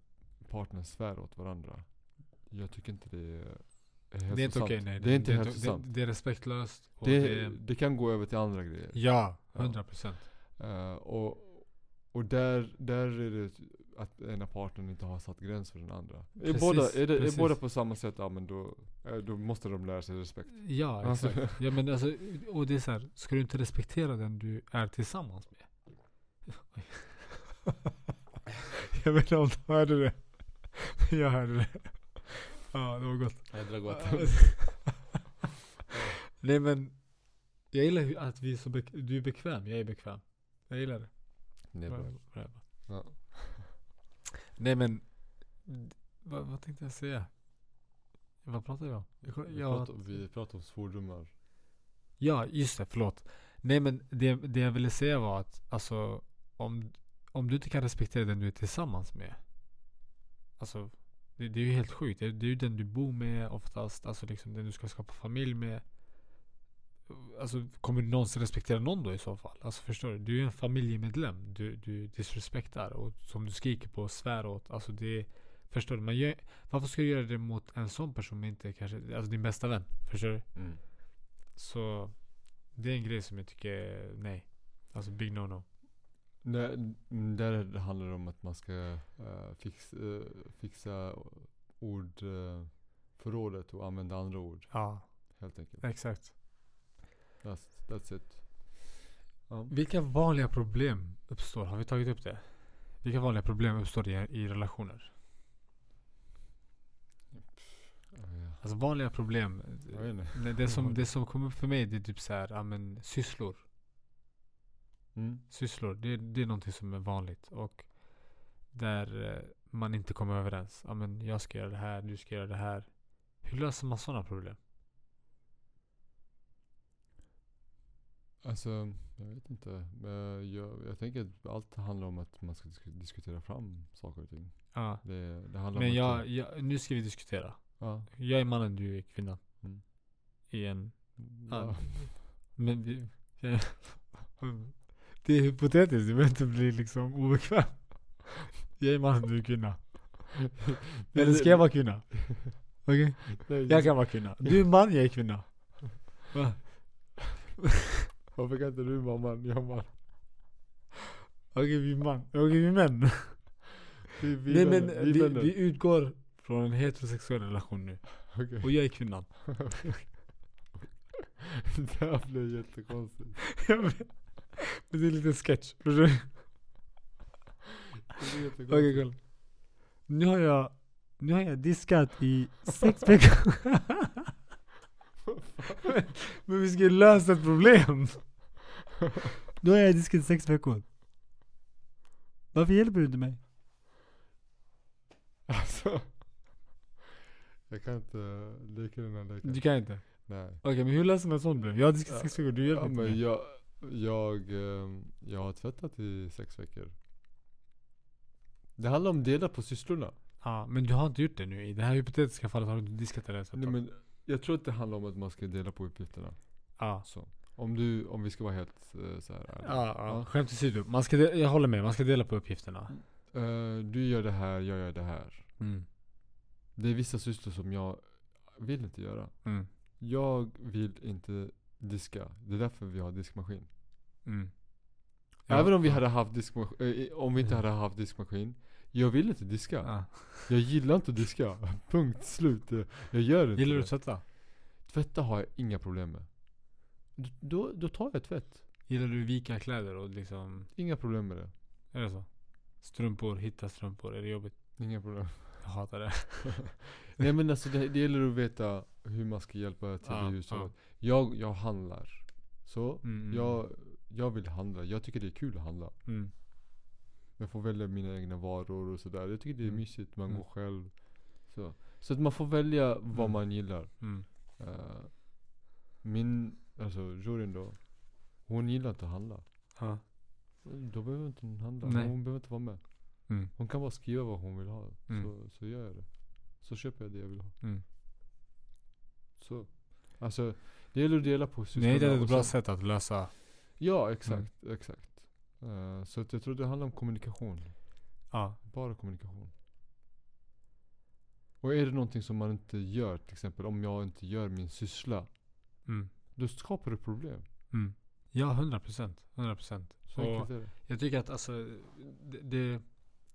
partners svär åt varandra. Jag tycker inte det är hälsosamt. Det är inte okej nej. Det är inte det, hälsosamt. det, det är respektlöst. Det, det, det, kan gå över till andra grejer. ja, Ja. 100 procent. Eh, och och där, där är det att ena parten inte har satt gräns för den andra. Är, Precis, båda, är, det, är båda på samma sätt, ja men då, eh, då måste de lära sig respekt. Ja, Alltså- exakt. Ja, men alltså, och det är så här, ska du inte respektera den du är tillsammans med? Jag vet inte om du hörde det. Jag hörde det. Ja, det var gott. Jag drar Nej men, jag gillar att vi är så bek- du är bekväm, jag är bekväm. Jag gillar det. Det är bra. Bra, bra. Ja. Nej men, vad, vad tänkte jag säga? Vad pratade jag om? Jag, kom- Vi, jag, pratar, vi pratar om svordomar. Ja, just det, förlåt. Nej men det, det jag ville säga var att alltså om, om du inte kan respektera den du är tillsammans med. Alltså det, det är ju helt sjukt. Det, det är ju den du bor med oftast. Alltså liksom den du ska skapa familj med. Alltså kommer du någonsin respektera någon då i så fall? Alltså förstår du? Du är en familjemedlem. Du, du disrespektar och som du skriker på och svär åt. Alltså det Förstår du? Man gör, varför ska du göra det mot en sån person men inte kanske, alltså din bästa vän? Förstår du? Mm. Så det är en grej som jag tycker är nej. Alltså big no no. Där, där handlar det om att man ska eh, fix, eh, fixa ordförrådet och använda andra ord. Ja, Helt enkelt. exakt. That's, that's it. Ja. Vilka vanliga problem uppstår? Har vi tagit upp det? Vilka vanliga problem uppstår i, i relationer? Alltså vanliga problem. Det som, det som kommer upp för mig det är typ så här, ja men sysslor. Mm. Sysslor, det, det är någonting som är vanligt. Och där eh, man inte kommer överens. Ja men jag ska göra det här, du ska göra det här. Hur löser man sådana problem? Alltså, jag vet inte. Jag, jag tänker att allt handlar om att man ska disk- diskutera fram saker och ting. Ja. Det, det handlar Men om jag, att... jag, nu ska vi diskutera. Ja. Jag är mannen, du är kvinnan. Mm. I en ja. Men vi, det är hypotetiskt, du behöver inte bli liksom obekväm. Jag är man, du är kvinna. Eller ska jag vara kvinna? Okej? Nej, Jag kan vara kvinna. Du är man, jag är kvinna. Va? Varför kan inte du vara man? Jag man. Okej, vi är man. Okej, vi är män. Vi, vi Nej men vi, vänner. vi utgår från en heterosexuell relation nu. Okej. Och jag är kvinnan. det här blir jättekonstigt. Det är lite sketch. Förstår du? Okej, kolla. Nu har jag, nu har jag diskat i sex veckor. Men vi ska ju lösa ett problem. Nu har jag diskat i sex veckor. Varför hjälper du inte mig? Alltså. Jag kan inte leka den här leken. Du kan inte? Nej. Okej, men hur löser man ett sånt problem? Jag har diskat i Ja. sex veckor, du hjälper Ja, inte men mig. jag, jag, ehm, jag har tvättat i sex veckor. Det handlar om dela på sysslorna. Ja, men du har inte gjort det nu. I det här hypotetiska fallet har du inte diskat det ens ett Nej, men jag tror att det handlar om att man ska dela på uppgifterna. Ja. Så. Om du, om vi ska vara helt uh, så här. Ja, ja. Skämt åsido. Man ska de- jag håller med, man ska dela på uppgifterna. Eh, du gör det här, jag gör det här. Mm. Det är vissa sysslor som jag vill inte göra. Mm. Jag vill inte diska. Det är därför vi har diskmaskin. Mm. Även om vi ja. hade haft diskmaskin, om vi inte hade haft diskmaskin. Jag vill inte diska. Ja. Jag gillar inte att diska. Punkt slut. Jag- Jag gör inte Gillar du det. att tvätta? Tvätta har jag inga problem med. Då, då tar jag tvätt. Gillar du vika kläder och liksom, Inga problem med det. är det så? Strumpor, hitta strumpor, är det jobbigt? Inga problem. Jag hatar det. Nej men alltså det, det gäller att veta hur man ska hjälpa till Ja, i hushållet. ja. Jag, jag handlar. Så, Mm, mm. jag, jag vill handla. Jag tycker det är kul att handla. Mm. Jag får välja mina egna varor och sådär. Jag tycker det är Mm. mysigt. Man Mm. går själv. Så. så att man får välja vad Mm. man gillar. Eh, min alltså juryn då. Hon gillar inte att handla. Ja. Då behöver inte hon handla. Nej. Hon behöver inte vara med. Mm. Hon kan bara skriva vad hon vill ha. Mm. Så, så gör jag det. Så köper jag det jag vill ha. Mm. Så. Alltså, det gäller att dela på Nej, sysslorna det är ett bra sätt att lösa. Ja, exakt. exakt. Eh, så att jag tror det handlar om kommunikation. Ja. Bara kommunikation. Och är det någonting som man inte gör, till exempel om jag inte gör min syssla. Mm. Då skapar det problem. Mm. Ja, 100 procent. 100 procent. Jag tycker att alltså, det, det,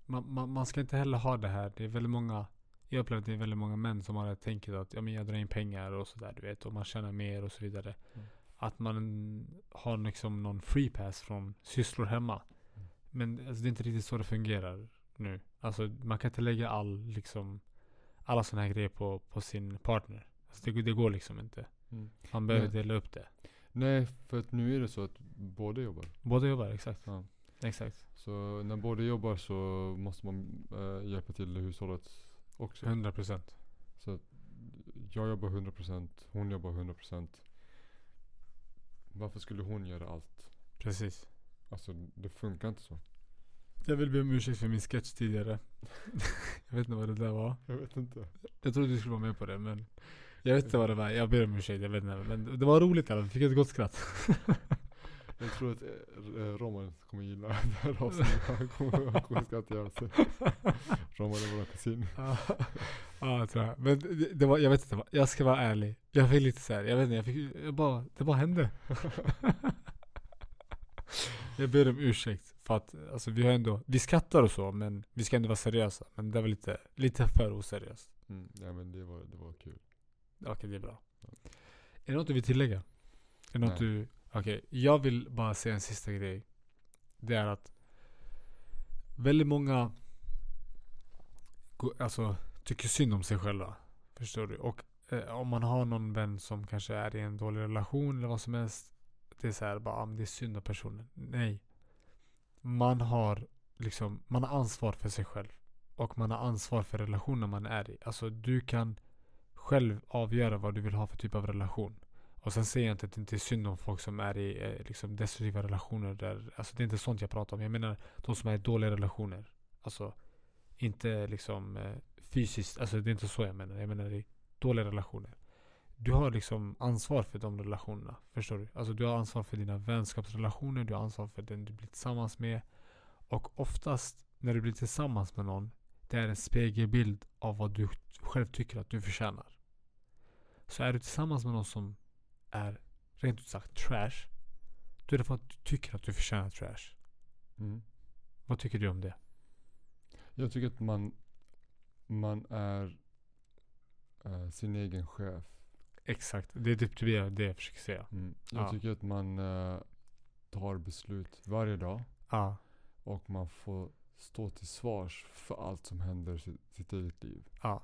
man, man, man ska inte heller ha det här. Det är väldigt många, jag upplever att det är väldigt många män som har det tänket att ja, men jag drar in pengar och sådär du vet. Och man tjänar mer och så vidare. Mm. Att man har liksom någon free pass från sysslor hemma. Mm. Men alltså, det är inte riktigt så det fungerar nu. Alltså man kan inte lägga all liksom alla sådana här grejer på, på sin partner. Alltså, det, det går liksom inte. Mm. Man behöver dela upp det. Nej, för att nu är det så att båda jobbar. Båda jobbar, exakt. Ja. Exakt. Så när båda jobbar så måste man eh, hjälpa till i hushållet också. 100 procent. Så att jag jobbar 100%, hon jobbar 100%. Varför skulle hon göra allt? Precis. Alltså det funkar inte så. Jag vill be om ursäkt för min sketch tidigare. jag vet inte vad det där var. Jag vet inte. Jag trodde du skulle vara med på det men Jag vet inte vad det var. Jag ber om ursäkt. Jag vet inte. Men det var roligt i alla fall. Fick ett gott skratt. Jag tror att eh, Roman kommer gilla det här avsnittet. Han kommer, han kommer skratta ihjäl sig. Roman är vår kusin. Ja, ja, jag tror jag. Men det, det var, jag vet inte. Jag ska vara ärlig. Jag fick lite så här, jag vet inte. Jag fick, jag bara, det bara hände. jag ber om ursäkt. För att alltså, vi har ändå, vi skrattar och så men vi ska ändå vara seriösa. Men det var lite, lite för oseriöst. Mm, ja men det var, det var kul. Okej, det är bra. Är det något du vill tillägga? Är något du... Okej, jag vill bara säga en sista grej. Det är att väldigt många alltså, tycker synd om sig själva. Förstår du? Och eh, om man har någon vän som kanske är i en dålig relation eller vad som helst. Det är så här, bara, ah, det är synd om personen. Nej. Man har liksom, man har ansvar för sig själv. Och man har ansvar för relationen man är i. Alltså du kan själv avgöra vad du vill ha för typ av relation. Och sen säger jag inte att det inte är synd om folk som är i eh, liksom destruktiva relationer. Där, alltså det är inte sånt jag pratar om. Jag menar de som är i dåliga relationer. Alltså inte liksom eh, fysiskt. Alltså det är inte så jag menar. Jag menar i dåliga relationer. Du har liksom ansvar för de relationerna. Förstår du? Alltså du har ansvar för dina vänskapsrelationer. Du har ansvar för den du blir tillsammans med. Och oftast när du blir tillsammans med någon. Det är en spegelbild av vad du själv tycker att du förtjänar. Så är du tillsammans med någon som är rent ut sagt trash. Då är det för att du tycker att du förtjänar trash. Mm. Vad tycker du om det? Jag tycker att man, man är eh, sin egen chef. Exakt. Det är typ det, det jag försöker säga. Mm. Jag Ja. tycker att man eh, tar beslut varje dag. Ja. Och man får stå till svars för allt som händer i sitt, sitt eget liv. Ja.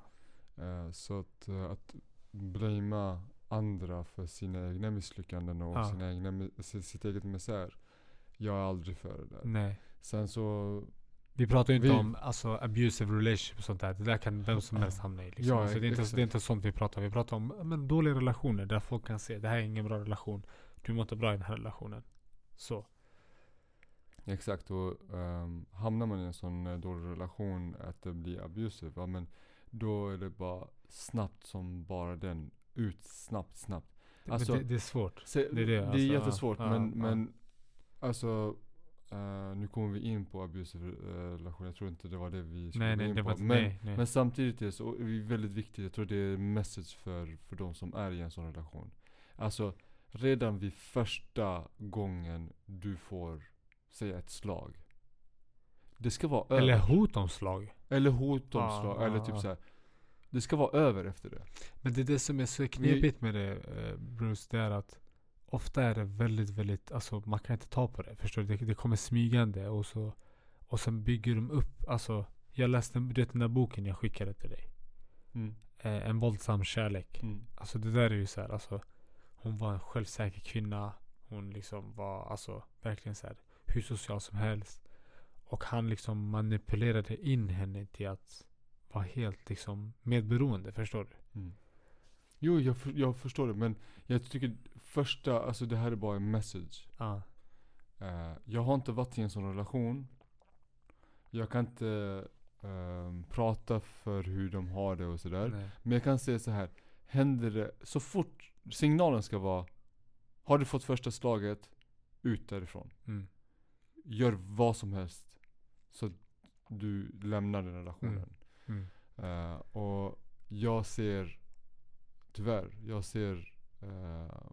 Eh, så att, att blamea andra för sina egna misslyckanden och Ja. sina egna, sitt eget misär. Jag är aldrig för det där. Nej. Sen så, Vi pratar ju inte Vi- om alltså, abusive relationship och sånt där. Det där kan vem som helst hamna i. Liksom. Ja, alltså, det, är inte, det är inte sånt vi pratar om. Vi pratar om men, dåliga relationer där folk kan se det här är ingen bra relation. Du mår inte bra i den här relationen. Så. exakt och um, hamnar man i en sån eh, dålig relation att det blir abusive, ja men då är det bara snabbt som bara den. Ut snabbt, snabbt. Alltså- det, det är svårt. Se, Det är det, det är alltså, jättesvårt ja, men, ja. men alltså eh, nu kommer vi in på abusive uh, relation. Jag tror inte det var det vi skulle Nej, gå nej, in på. inte, men, nej, nej. men samtidigt är det så, är väldigt viktigt. Jag tror det är message för, för de som är i en sån relation. Alltså redan vid första gången du får säga ett slag. Det ska vara Eller över. Eller hot om Ja, slag. ja, eller ja. typ så här. Det ska vara över efter det. Men det är det som är så knepigt med det eh, Bruce. Det är att ofta är det väldigt, väldigt, alltså man kan inte ta på det. Förstår du? Det, det kommer smygande och så och sen bygger de upp, alltså jag läste du vet den där boken jag skickade till dig. Mm. Eh, en våldsam kärlek. Mm. Alltså det där är ju så här, alltså hon var en självsäker kvinna. Hon liksom var alltså verkligen så här hur social som helst. Och han liksom manipulerade in henne till att vara helt liksom medberoende. Förstår du? Mm. Jo, jag, jag förstår det. Men jag tycker första, alltså det här är bara en message. Ja. Eh, jag har inte varit i en sån relation. Jag kan inte ehm, prata för hur de har det och sådär. Nej. Men jag kan säga så här. Händer det, så fort signalen ska vara Har du fått första slaget, ut därifrån. Mm. Gör vad som helst. Så du lämnar den relationen. Mm. Eh, och jag ser, tyvärr, jag ser eh,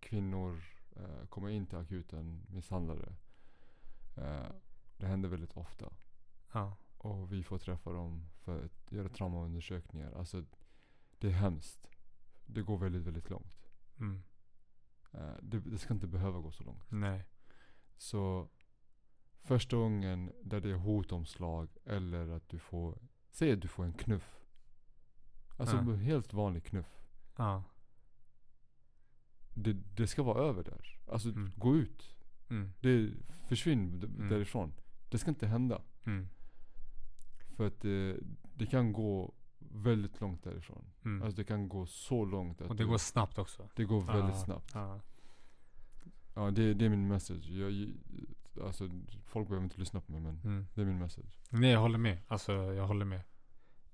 kvinnor eh, komma in till akuten misshandlade. Det händer väldigt ofta. Ja. Och vi får träffa dem för att göra traumaundersökningar. Alltså, det är hemskt. Det går väldigt, väldigt långt. Mm. Det, det ska inte behöva gå så långt. Nej. Så första gången där det är hot om slag eller att du får, säg att du får en knuff. Alltså Ja. en helt vanlig knuff. Ja. Det, det ska vara över där. Alltså Mm. gå ut. Mm. Det, försvinn Mm. därifrån. Det ska inte hända. Mm. För att det, det kan gå väldigt långt därifrån. Mm. Alltså det kan gå så långt att Och det går snabbt också. det går väldigt Ja. snabbt. Ja. Ja det, det är min message. Jag, alltså folk behöver inte lyssna på mig men Mm. det är min message. Nej jag håller med. Alltså jag håller med.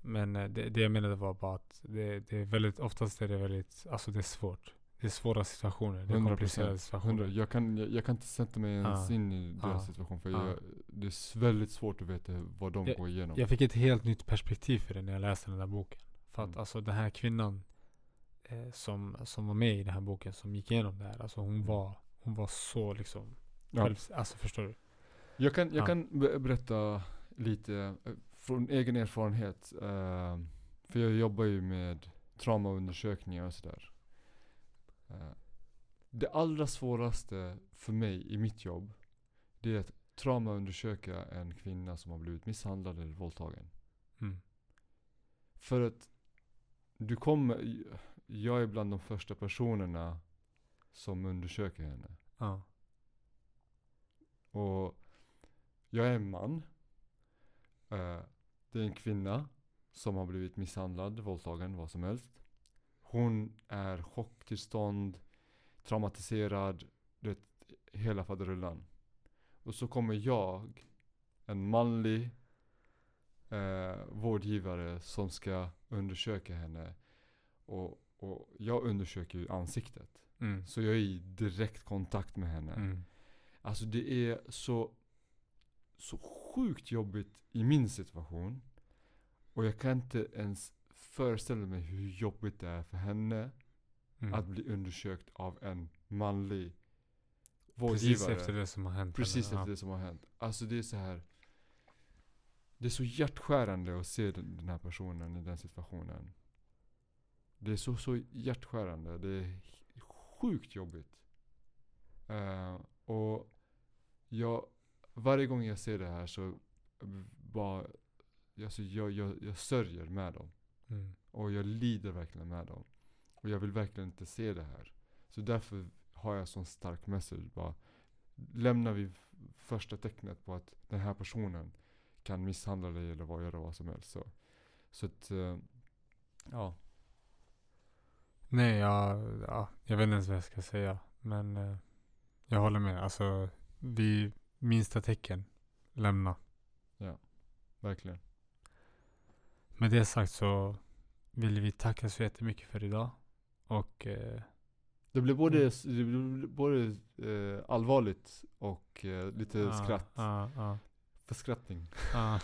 Men eh, det, det jag menade var bara att det, det är väldigt, oftast är det väldigt, alltså det är svårt. Det är svåra situationer. Det är 100%. komplicerade situationer. 100. Jag, kan, jag, jag kan inte sätta mig ens Ja. in i deras Ja. situation för Ja. jag, det är väldigt svårt att veta vad de går igenom. Jag fick ett helt nytt perspektiv för det när jag läste den där boken. För att Mm. alltså den här kvinnan eh, som, som var med i den här boken, som gick igenom det här. Alltså hon var, hon var så liksom, Mm. Ja. själv, alltså förstår du? Jag kan, jag Ja. kan be- berätta lite eh, från egen erfarenhet. eh, för jag jobbar ju med traumaundersökningar och sådär. Eh, det allra svåraste för mig i mitt jobb, det är att traumaundersöka en kvinna som har blivit misshandlad eller våldtagen. Mm. För att du kommer, jag är bland de första personerna som undersöker henne. Ja. Och jag är en man. Eh, det är en kvinna som har blivit misshandlad, våldtagen, vad som helst. Hon är chocktillstånd, traumatiserad, det hela faderullan. Och så kommer jag, en manlig eh, vårdgivare som ska undersöka henne. Och, och jag undersöker ju ansiktet. Mm. Så jag är i direkt kontakt med henne. Mm. Alltså det är så, så sjukt jobbigt i min situation. Och jag kan inte ens föreställa mig hur jobbigt det är för henne Mm. att bli undersökt av en manlig Precis vårdgivare. efter det som har hänt. Precis henne. efter det som har hänt. Alltså det är så här. Det är så hjärtskärande att se den, här personen i den situationen. Det är så, så hjärtskärande. Det är sjukt jobbigt. Eh, och jag, varje gång jag ser det här så bara, alltså jag, jag, jag sörjer med dem. Mm. Och jag lider verkligen med dem. Och jag vill verkligen inte se det här. Så därför har jag sån stark message. Bara, lämnar vi första tecknet på att den här personen kan misshandla dig eller vad, göra vad som helst. Så, så att, eh, ja. Nej, jag, ja, jag vet inte ens vad jag ska säga. Men eh, jag håller med. Alltså, vid minsta tecken, lämna. Verkligen. Med det sagt så vill vi tacka så jättemycket för idag. Och eh, Det blev både, Mm. det blev både eh, allvarligt och eh, lite ja, skratt. Ja, ja, Förskrattning. ja.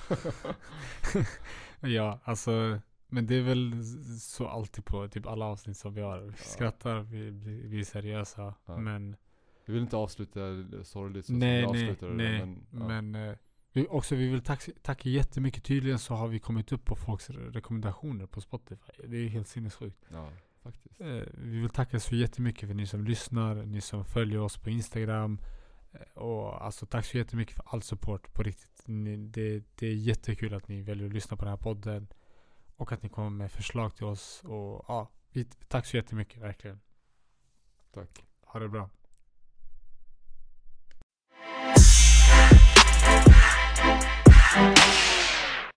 ja, alltså. Men det är väl så alltid på typ alla avsnitt som vi har. Vi skrattar, vi, vi är seriösa. Ja. Men Vi vill inte avsluta sorgligt så Nej, som vi avslutade nej. det. Men, ja. Men eh, vi, också vi vill tacka, tacka jättemycket. Tydligen så har vi kommit upp på folks re- rekommendationer på Spotify. Det är helt sinnessjukt. ja, faktiskt. Eh, vi vill tacka så jättemycket för ni som lyssnar, ni som följer oss på Instagram. Eh, och alltså tack så jättemycket för all support på riktigt. Ni, det, det är jättekul att ni väljer att lyssna på den här podden. Och att ni kommer med förslag till oss. Och ja, vi, tack så jättemycket verkligen. Tack. Ha det bra. Bye.